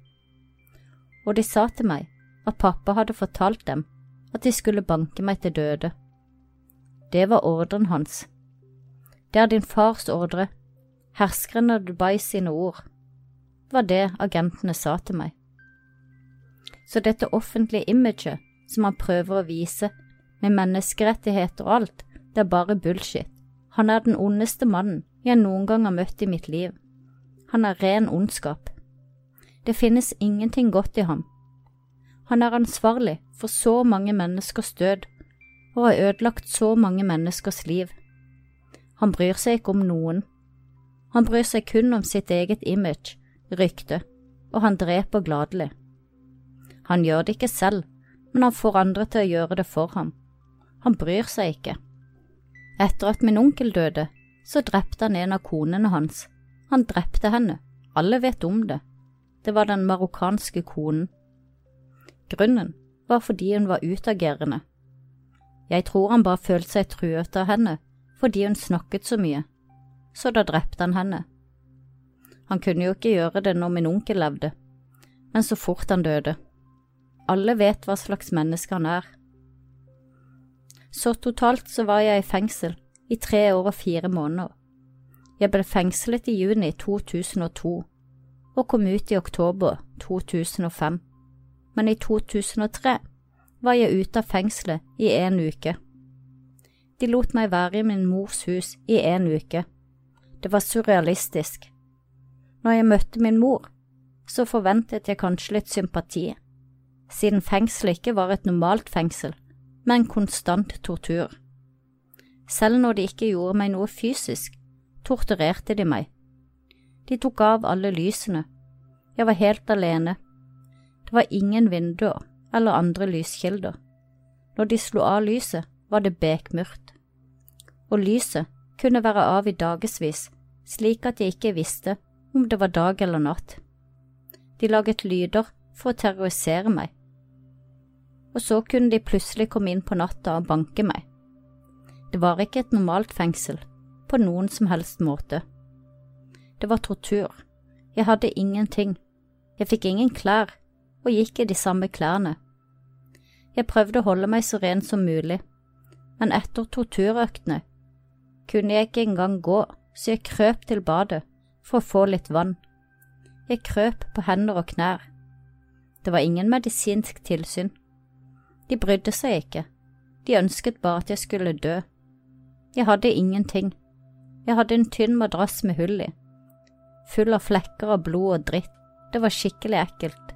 Speaker 1: Og de sa til meg at pappa hadde fortalt dem at de skulle banke meg til døde. Det var ordren hans. Det er din fars ordre, herskeren av Dubai sine ord, var det agentene sa til meg. Så dette offentlige imaget som han prøver å vise, med menneskerettigheter og alt, det er bare bullshit. Han er den ondeste mannen jeg noen gang har møtt i mitt liv. Han er ren ondskap. Det finnes ingenting godt i ham. Han er ansvarlig for så mange menneskers død og har ødelagt så mange menneskers liv. Han bryr seg ikke om noen. Han bryr seg kun om sitt eget image, rykte, og han dreper gladelig. Han gjør det ikke selv, men han får andre til å gjøre det for ham. Han bryr seg ikke. Etter at min onkel døde, så drepte han en av konene hans. Han drepte henne, alle vet om det. Det var den marokkanske konen. Grunnen var fordi hun var utagerende. Jeg tror han bare følte seg truet av henne fordi hun snakket så mye så da drepte han henne. Han kunne jo ikke gjøre det når min onkel levde, men så fort han døde. Alle vet hva slags menneske han er. Så totalt så var jeg i fengsel i tre år og fire måneder. Jeg ble fengslet i juni 2002 og kom ut i oktober 2005, men i 2003 var jeg ute av fengselet i en uke. De lot meg være i min mors hus i en uke det var surrealistisk. Når jeg møtte min mor, så forventet jeg kanskje litt sympati, siden fengselet ikke var et normalt fengsel, men konstant tortur. Selv når de ikke gjorde meg noe fysisk, torturerte de meg. De tok av alle lysene. Jeg var helt alene. Det var ingen vinduer eller andre lyskilder. Når de slo av lyset, var det bekmørkt. Og lyset kunne være av i dagevis, slik at jeg ikke visste om det var dag eller natt. De laget lyder for å terrorisere meg, og så kunne de plutselig komme inn på natta og banke meg. Det var ikke et normalt fengsel, på noen som helst måte. Det var tortur, jeg hadde ingenting, jeg fikk ingen klær og gikk i de samme klærne. Jeg prøvde å holde meg så ren som mulig, men etter torturøktene kunne jeg ikke engang gå, så jeg krøp til badet for å få litt vann. Jeg krøp på hender og knær. Det var ingen medisinsk tilsyn. De brydde seg ikke, de ønsket bare at jeg skulle dø. Jeg hadde ingenting, Jeg hadde en tynn madrass med hull i, full av flekker av blod og dritt. Det var skikkelig ekkelt.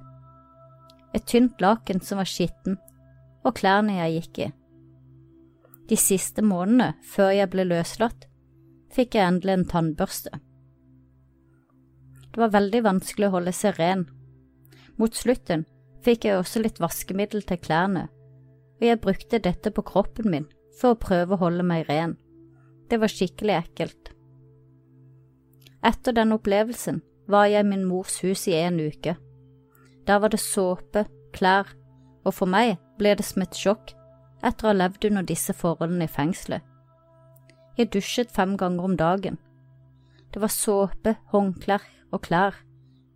Speaker 1: Et tynt laken som var skitten, og klærne jeg gikk i. De siste månedene før jeg ble løslatt, fikk jeg endelig en tannbørste. Det var veldig vanskelig å holde seg ren. Mot slutten fikk jeg også litt vaskemiddel til klærne, og jeg brukte dette på kroppen min for å prøve å holde meg ren. Det var skikkelig ekkelt. Etter den opplevelsen var jeg i min mors hus i en uke. Der var det såpe, klær, og for meg ble det som et sjokk etter å ha levd under disse forholdene i fengselet. Jeg dusjet fem ganger om dagen. Det var såpe, håndklær og klær.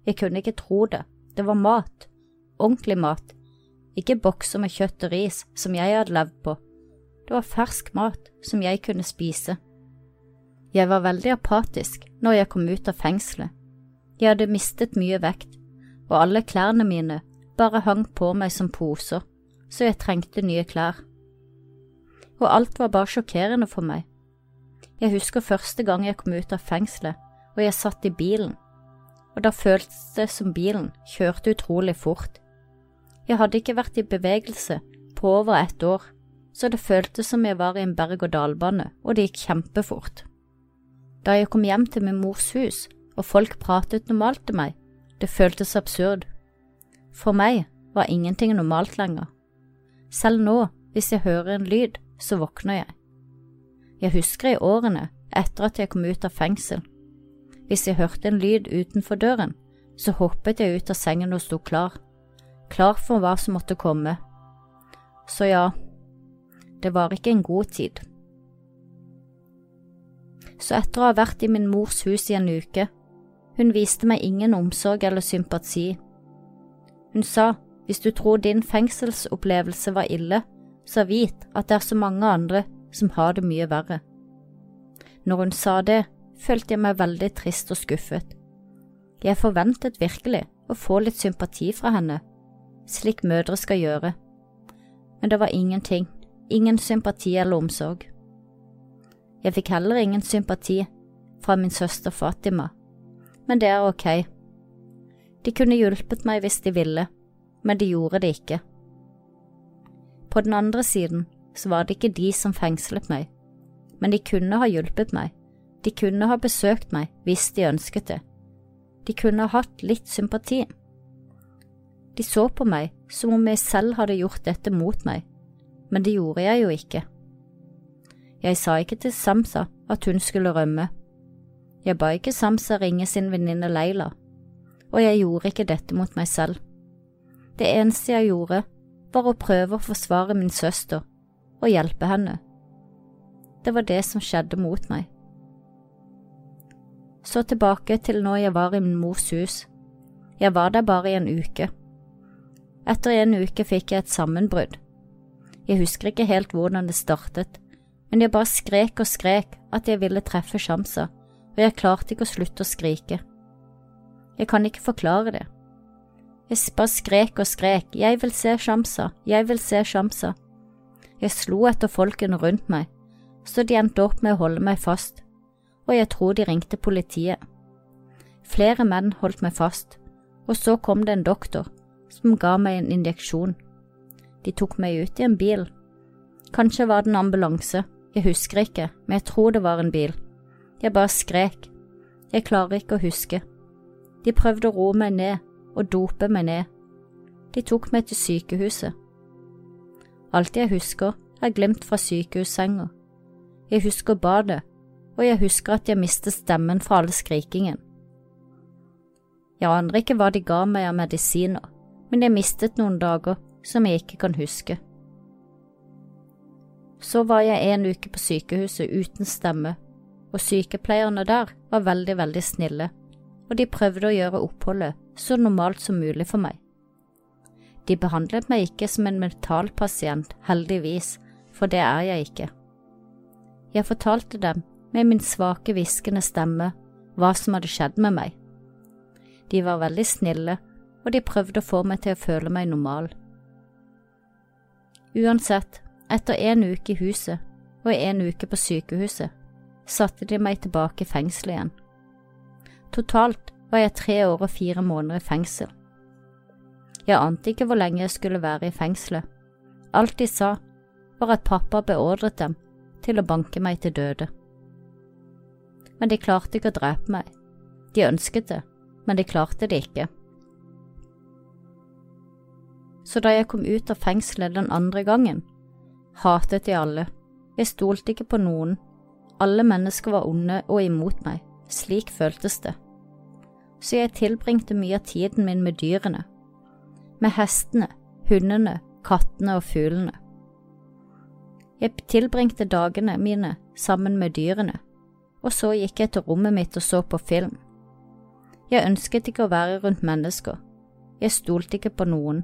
Speaker 1: Jeg kunne ikke tro det. Det var mat. Ordentlig mat. Ikke bokser med kjøtt og ris som jeg hadde levd på. Det var fersk mat som jeg kunne spise. Jeg var veldig apatisk når jeg kom ut av fengselet. Jeg hadde mistet mye vekt, og alle klærne mine bare hang på meg som poser, så jeg trengte nye klær. Og alt var bare sjokkerende for meg. Jeg husker første gang jeg kom ut av fengselet og jeg satt i bilen, og da føltes det som bilen kjørte utrolig fort. Jeg hadde ikke vært i bevegelse på over ett år, så det føltes som jeg var i en berg-og-dal-bane, og det gikk kjempefort. Da jeg kom hjem til min mors hus og folk pratet normalt til meg, det føltes absurd. For meg var ingenting normalt lenger. Selv nå, hvis jeg hører en lyd, så våkner jeg. Jeg husker i årene etter at jeg kom ut av fengsel. Hvis jeg hørte en lyd utenfor døren, så hoppet jeg ut av sengen og sto klar, klar for hva som måtte komme. Så ja, det var ikke en god tid så etter å ha vært i min mors hus i en uke, hun viste meg ingen omsorg eller sympati. Hun sa hvis du tror din fengselsopplevelse var ille, så vit at det er så mange andre som har det mye verre. Når hun sa det, følte jeg meg veldig trist og skuffet. Jeg forventet virkelig å få litt sympati fra henne, slik mødre skal gjøre, men det var ingenting, ingen sympati eller omsorg. Jeg fikk heller ingen sympati fra min søster Fatima, men det er ok. De kunne hjulpet meg hvis de ville, men de gjorde det ikke. På den andre siden så var det ikke de som fengslet meg, men de kunne ha hjulpet meg, de kunne ha besøkt meg hvis de ønsket det, de kunne ha hatt litt sympati. De så på meg som om jeg selv hadde gjort dette mot meg, men det gjorde jeg jo ikke. Jeg sa ikke til Samsa at hun skulle rømme. Jeg ba ikke Samsa ringe sin venninne Leila, og jeg gjorde ikke dette mot meg selv. Det eneste jeg gjorde, var å prøve å forsvare min søster og hjelpe henne. Det var det som skjedde mot meg. Så tilbake til når jeg var i min mors hus. Jeg var der bare i en uke. Etter en uke fikk jeg et sammenbrudd. Jeg husker ikke helt hvordan det startet, men jeg bare skrek og skrek at jeg ville treffe Shamsa, og jeg klarte ikke å slutte å skrike. Jeg kan ikke forklare det. Jeg bare skrek og skrek, jeg vil se Shamsa, jeg vil se Shamsa. Jeg slo etter folkene rundt meg, så de endte opp med å holde meg fast, og jeg tror de ringte politiet. Flere menn holdt meg fast, og så kom det en doktor som ga meg en injeksjon. De tok meg ut i en bil. Kanskje var det en ambulanse, jeg husker ikke, men jeg tror det var en bil. Jeg bare skrek. Jeg klarer ikke å huske. De prøvde å roe meg ned og dope meg ned. De tok meg til sykehuset. Alt jeg husker, er glimt fra sykehussenga. Jeg husker badet, og jeg husker at jeg mistet stemmen fra all skrikingen. Jeg aner ikke hva de ga meg av medisiner, men jeg mistet noen dager som jeg ikke kan huske. Så var jeg en uke på sykehuset uten stemme, og sykepleierne der var veldig, veldig snille, og de prøvde å gjøre oppholdet så normalt som mulig for meg. De behandlet meg ikke som en mentalpasient, heldigvis, for det er jeg ikke. Jeg fortalte dem med min svake, hviskende stemme hva som hadde skjedd med meg. De var veldig snille, og de prøvde å få meg til å føle meg normal. Uansett etter en uke i huset og en uke på sykehuset, satte de meg tilbake i fengselet igjen. Totalt var jeg tre år og fire måneder i fengsel. Jeg ante ikke hvor lenge jeg skulle være i fengselet. Alt de sa, var at pappa beordret dem til å banke meg til døde. Men de klarte ikke å drepe meg. De ønsket det, men de klarte det ikke. Så da jeg kom ut av fengselet den andre gangen, hatet jeg alle. Jeg stolte ikke på noen. Alle mennesker var onde og imot meg. Slik føltes det. Så jeg tilbringte mye av tiden min med dyrene. Med hestene, hundene, kattene og fuglene. Jeg tilbringte dagene mine sammen med dyrene, og så gikk jeg til rommet mitt og så på film. Jeg ønsket ikke å være rundt mennesker, jeg stolte ikke på noen.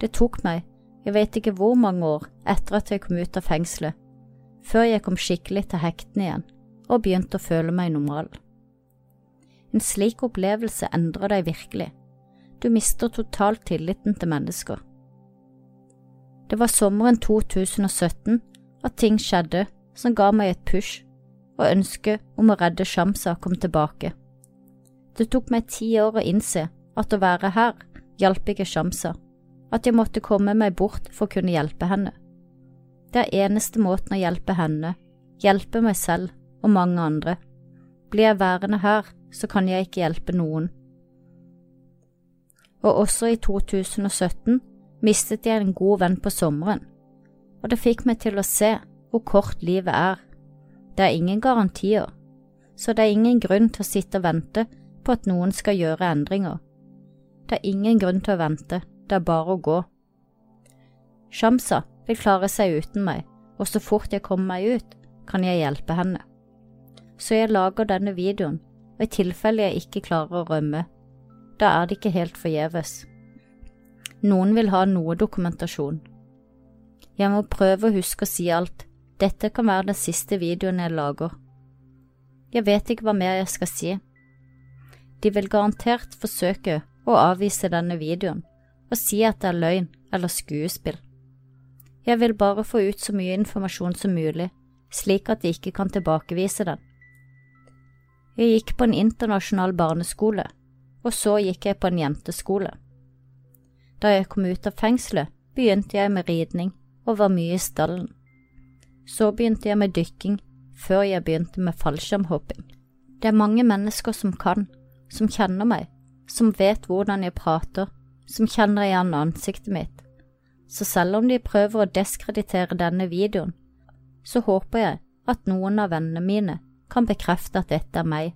Speaker 1: Det tok meg, jeg vet ikke hvor mange år etter at jeg kom ut av fengselet, før jeg kom skikkelig til hektene igjen og begynte å føle meg normal. En slik opplevelse endrer deg virkelig, du mister totalt tilliten til mennesker. Det var sommeren 2017 at ting skjedde som ga meg et push, og ønsket om å redde Shamsa kom tilbake. Det tok meg ti år å innse at å være her hjalp ikke Shamsa, at jeg måtte komme meg bort for å kunne hjelpe henne. Det er eneste måten å hjelpe henne, hjelpe meg selv og mange andre. Blir jeg værende her, så kan jeg ikke hjelpe noen. Og også i 2017 mistet jeg en god venn på sommeren, og det fikk meg til å se hvor kort livet er. Det er ingen garantier, så det er ingen grunn til å sitte og vente på at noen skal gjøre endringer. Det er ingen grunn til å vente, det er bare å gå. Shamsa vil klare seg uten meg, og så fort jeg kommer meg ut, kan jeg hjelpe henne. Så jeg lager denne videoen, og i tilfelle jeg ikke klarer å rømme, da er det ikke helt forgjeves. Noen vil ha noe dokumentasjon. Jeg må prøve å huske å si alt, dette kan være den siste videoen jeg lager. Jeg vet ikke hva mer jeg skal si. De vil garantert forsøke å avvise denne videoen og si at det er løgn eller skuespill. Jeg vil bare få ut så mye informasjon som mulig, slik at de ikke kan tilbakevise den. Jeg gikk på en internasjonal barneskole, og så gikk jeg på en jenteskole. Da jeg kom ut av fengselet, begynte jeg med ridning og var mye i stallen. Så begynte jeg med dykking, før jeg begynte med fallskjermhopping. Det er mange mennesker som kan, som kjenner meg, som vet hvordan jeg prater, som kjenner igjen ansiktet mitt. Så selv om de prøver å deskreditere denne videoen, så håper jeg at noen av vennene mine kan bekrefte at dette er meg.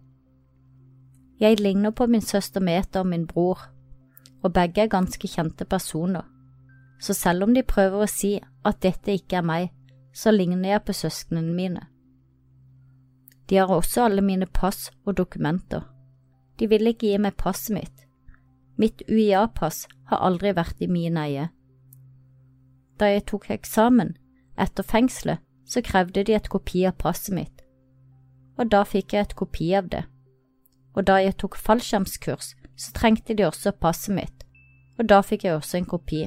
Speaker 1: Jeg ligner på min søster Meta og min bror, og begge er ganske kjente personer, så selv om de prøver å si at dette ikke er meg, så ligner jeg på søsknene mine. De har også alle mine pass og dokumenter. De vil ikke gi meg passet mitt. Mitt UiA-pass har aldri vært i min eie. Da jeg tok eksamen etter fengselet, så krevde de et kopi av passet mitt, og da fikk jeg et kopi av det. Og da jeg tok fallskjermskurs, så trengte de også passet mitt, og da fikk jeg også en kopi.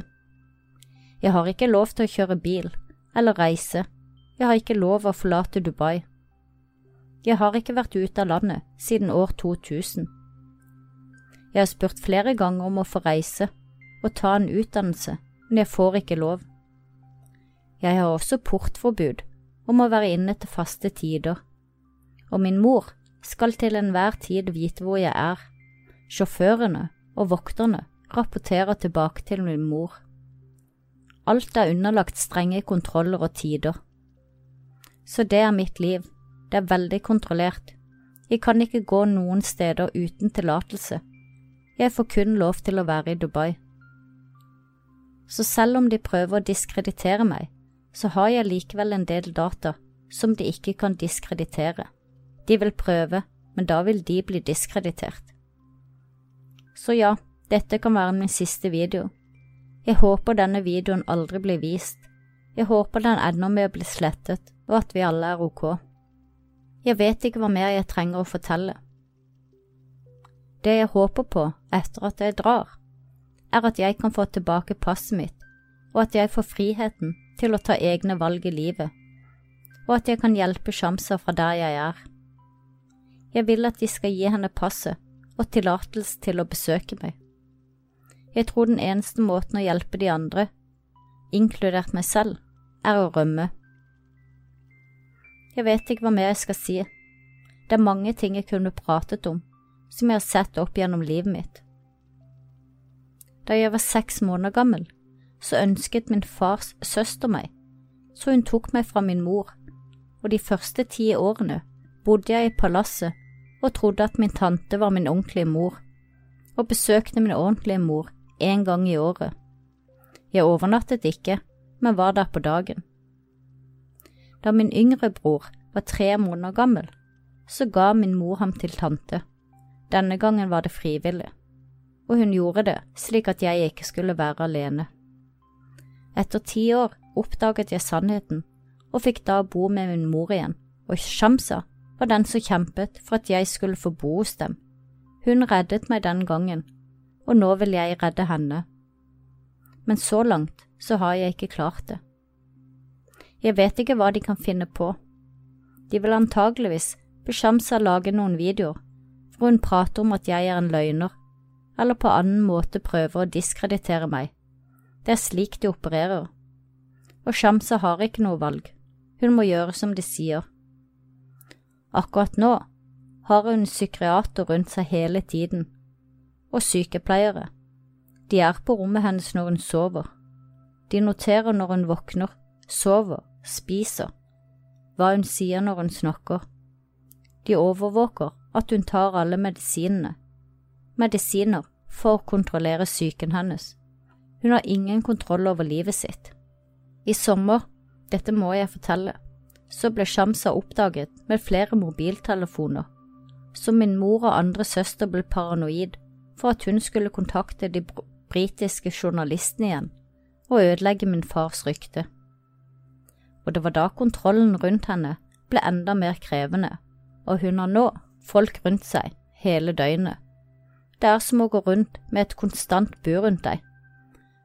Speaker 1: Jeg har ikke lov til å kjøre bil eller reise, jeg har ikke lov å forlate Dubai. Jeg har ikke vært ute av landet siden år 2000. Jeg har spurt flere ganger om å få reise og ta en utdannelse, men jeg får ikke lov. Jeg har også portforbud om å være inne til faste tider, og min mor skal til enhver tid vite hvor jeg er, Sjåførene og vokterne rapporterer tilbake til min mor. Alt er underlagt strenge kontroller og tider. Så det er mitt liv, det er veldig kontrollert. Jeg kan ikke gå noen steder uten tillatelse. Jeg får kun lov til å være i Dubai. Så selv om de prøver å diskreditere meg, så har jeg likevel en del data som de ikke kan diskreditere. De vil prøve, men da vil de bli diskreditert. Så ja, dette kan være min siste video. Jeg håper denne videoen aldri blir vist. Jeg håper den ender med å bli slettet, og at vi alle er ok. Jeg vet ikke hva mer jeg trenger å fortelle. Det jeg håper på etter at jeg drar, er at jeg kan få tilbake passet mitt, og at jeg får friheten til å ta egne valg i livet. og at jeg kan hjelpe Shamsa fra der jeg er. Jeg vil at de skal gi henne passet og tillatelse til å besøke meg. Jeg tror den eneste måten å hjelpe de andre, inkludert meg selv, er å rømme. Jeg vet ikke hva mer jeg skal si. Det er mange ting jeg kunne pratet om, som jeg har sett opp gjennom livet mitt. Da jeg var seks måneder gammel, så ønsket min fars søster meg, så hun tok meg fra min mor, og de første ti årene bodde jeg i palasset og trodde at min tante var min ordentlige mor, og besøkte min ordentlige mor en gang i året. Jeg overnattet ikke, men var der på dagen. Da min yngre bror var tre måneder gammel, så ga min mor ham til tante. Denne gangen var det frivillig og hun gjorde det slik at jeg ikke skulle være alene. Etter ti år oppdaget jeg sannheten og fikk da bo med min mor igjen, og Shamsa var den som kjempet for at jeg skulle få bo hos dem. Hun reddet meg den gangen, og nå vil jeg redde henne. Men så langt så har jeg ikke klart det. Jeg vet ikke hva de kan finne på. De vil antageligvis be Shamsa lage noen videoer, hvor hun prater om at jeg er en løgner eller på annen måte prøver å diskreditere meg. Det er slik de opererer. Og Shamsa har ikke noe valg, hun må gjøre som de sier. Akkurat nå har hun psykiater rundt seg hele tiden, og sykepleiere. De er på rommet hennes når hun sover. De noterer når hun våkner, sover, spiser, hva hun sier når hun snakker. De overvåker at hun tar alle medisinene medisiner for å kontrollere psyken hennes. Hun har ingen kontroll over livet sitt. I sommer, dette må jeg fortelle, så ble Shamsa oppdaget med flere mobiltelefoner, så min mor og andre søster ble paranoid for at hun skulle kontakte de britiske journalistene igjen og ødelegge min fars rykte. Og det var da kontrollen rundt henne ble enda mer krevende, og hun har nå folk rundt seg hele døgnet det er som å gå rundt med et konstant bur rundt deg.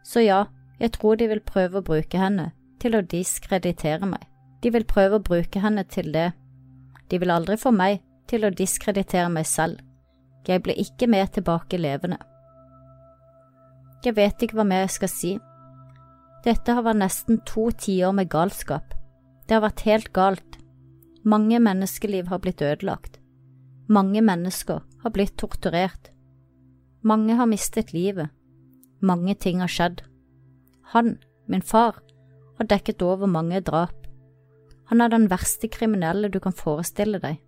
Speaker 1: Så ja, jeg tror de vil prøve å bruke henne til å diskreditere meg. De vil prøve å bruke henne til det. De vil aldri få meg til å diskreditere meg selv. Jeg blir ikke med tilbake levende. Jeg vet ikke hva mer jeg skal si. Dette har vært nesten to tiår med galskap. Det har vært helt galt. Mange menneskeliv har blitt ødelagt. Mange mennesker har blitt torturert. Mange har mistet livet. Mange ting har skjedd. Han, min far, har dekket over mange drap. Han er den verste kriminelle du kan forestille deg.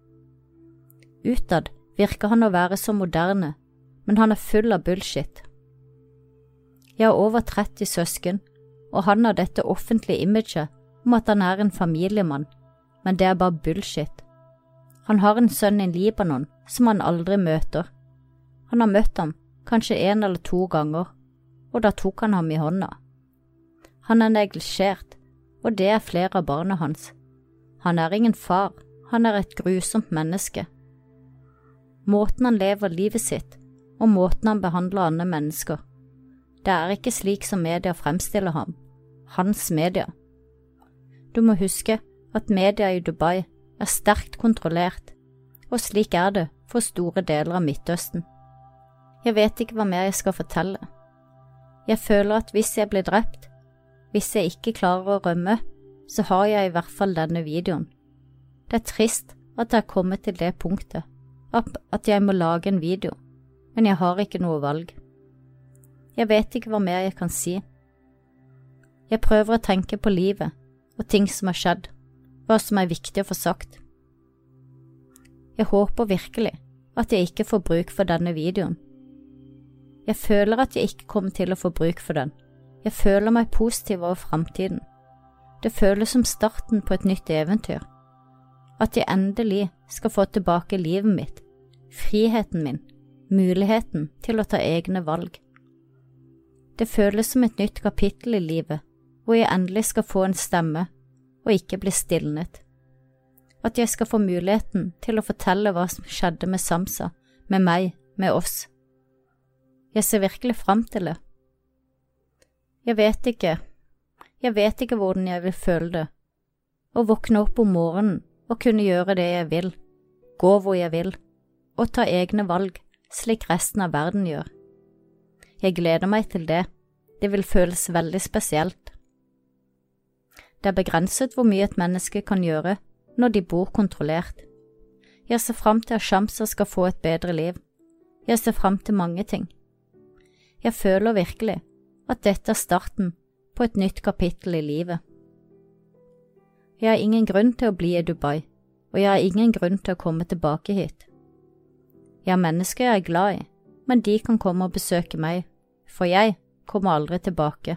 Speaker 1: Utad virker han å være så moderne, men han er full av bullshit. Jeg har over 30 søsken, og han har dette offentlige imaget om at han er en familiemann, men det er bare bullshit. Han har en sønn i Libanon som han aldri møter. Han har møtt ham kanskje en eller to ganger, og da tok han ham i hånda. Han er neglisjert, og det er flere av barna hans. Han er ingen far, han er et grusomt menneske. Måten han lever livet sitt, og måten han behandler andre mennesker. Det er ikke slik som media fremstiller ham, hans media. Du må huske at media i Dubai er sterkt kontrollert, og slik er det for store deler av Midtøsten. Jeg vet ikke hva mer jeg skal fortelle. Jeg føler at hvis jeg blir drept, hvis jeg ikke klarer å rømme, så har jeg i hvert fall denne videoen. Det er trist at jeg har kommet til det punktet, at jeg må lage en video, men jeg har ikke noe valg. Jeg vet ikke hva mer jeg kan si. Jeg prøver å tenke på livet og ting som har skjedd, hva som er viktig å få sagt. Jeg håper virkelig at jeg ikke får bruk for denne videoen jeg føler at jeg ikke kommer til å få bruk for den. Jeg føler meg positiv over framtiden. Det føles som starten på et nytt eventyr. At jeg endelig skal få tilbake livet mitt, friheten min, muligheten til å ta egne valg. Det føles som et nytt kapittel i livet, hvor jeg endelig skal få en stemme og ikke bli stilnet. At jeg skal få muligheten til å fortelle hva som skjedde med Samsa, med meg, med oss. Jeg ser virkelig fram til det. Jeg vet ikke, jeg vet ikke hvordan jeg vil føle det, å våkne opp om morgenen og kunne gjøre det jeg vil, gå hvor jeg vil, og ta egne valg slik resten av verden gjør. Jeg gleder meg til det, det vil føles veldig spesielt. Det er begrenset hvor mye et menneske kan gjøre når de bor kontrollert. Jeg ser fram til at Shamsa skal få et bedre liv. Jeg ser fram til mange ting. Jeg føler virkelig at dette er starten på et nytt kapittel i livet. Jeg har ingen grunn til å bli i Dubai, og jeg har ingen grunn til å komme tilbake hit. Jeg har mennesker jeg er glad i, men de kan komme og besøke meg, for jeg kommer aldri tilbake.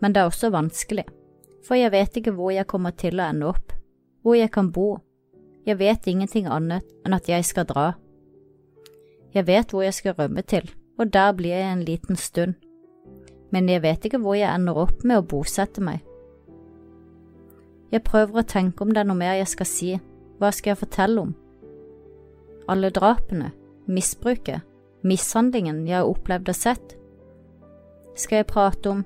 Speaker 1: Men det er også vanskelig, for jeg vet ikke hvor jeg kommer til å ende opp, hvor jeg kan bo. Jeg vet ingenting annet enn at jeg skal dra. Jeg vet hvor jeg skal rømme til, og der blir jeg en liten stund, men jeg vet ikke hvor jeg ender opp med å bosette meg. Jeg prøver å tenke om det er noe mer jeg skal si, hva skal jeg fortelle om? Alle drapene, misbruket, mishandlingen jeg har opplevd og sett? Skal jeg prate om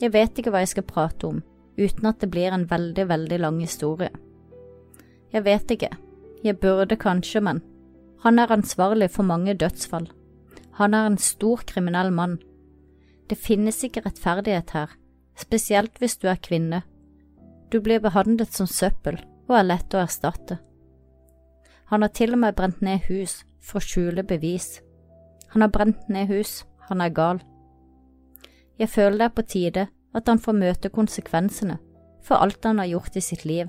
Speaker 1: Jeg vet ikke hva jeg skal prate om, uten at det blir en veldig, veldig lang historie. Jeg vet ikke, jeg burde kanskje, men han er ansvarlig for mange dødsfall. Han er en stor kriminell mann. Det finnes ikke rettferdighet her, spesielt hvis du er kvinne du blir behandlet som søppel og er lett å erstatte. Han har til og med brent ned hus for å skjule bevis. Han har brent ned hus, han er gal. Jeg føler det er på tide at han får møte konsekvensene for alt han har gjort i sitt liv,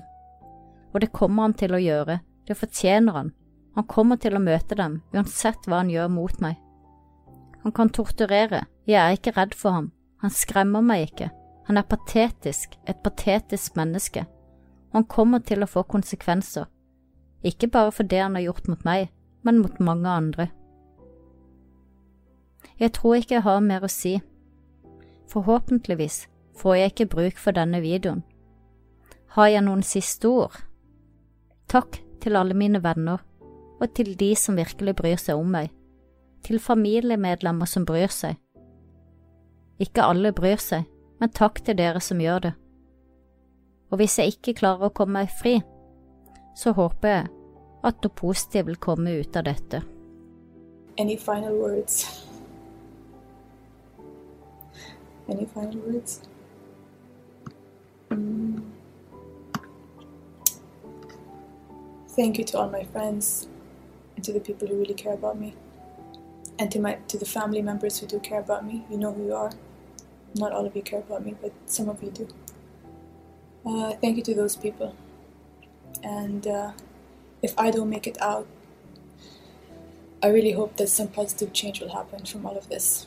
Speaker 1: og det kommer han til å gjøre, det fortjener han, han kommer til å møte dem uansett hva han gjør mot meg. Han kan torturere, jeg er ikke redd for ham, han skremmer meg ikke, han er patetisk, et patetisk menneske, han kommer til å få konsekvenser, ikke bare for det han har gjort mot meg, men mot mange andre. Jeg tror ikke jeg har mer å si. Forhåpentligvis får jeg ikke bruk for denne videoen. Har jeg noen siste ord? Takk til alle mine venner, og til de som virkelig bryr seg om meg, til familiemedlemmer som bryr seg. Ikke alle bryr seg, men takk til dere som gjør det. Og hvis jeg ikke klarer å komme meg fri, så håper jeg at noe positivt vil komme ut av dette.
Speaker 2: Any final words? Any final words? Mm. Thank you to all my friends and to the people who really care about me. And to my to the family members who do care about me. You know who you are. Not all of you care about me, but some of you do. Uh, thank you to those people. And uh, if I don't make it out, I really hope that some positive change will happen from all of this.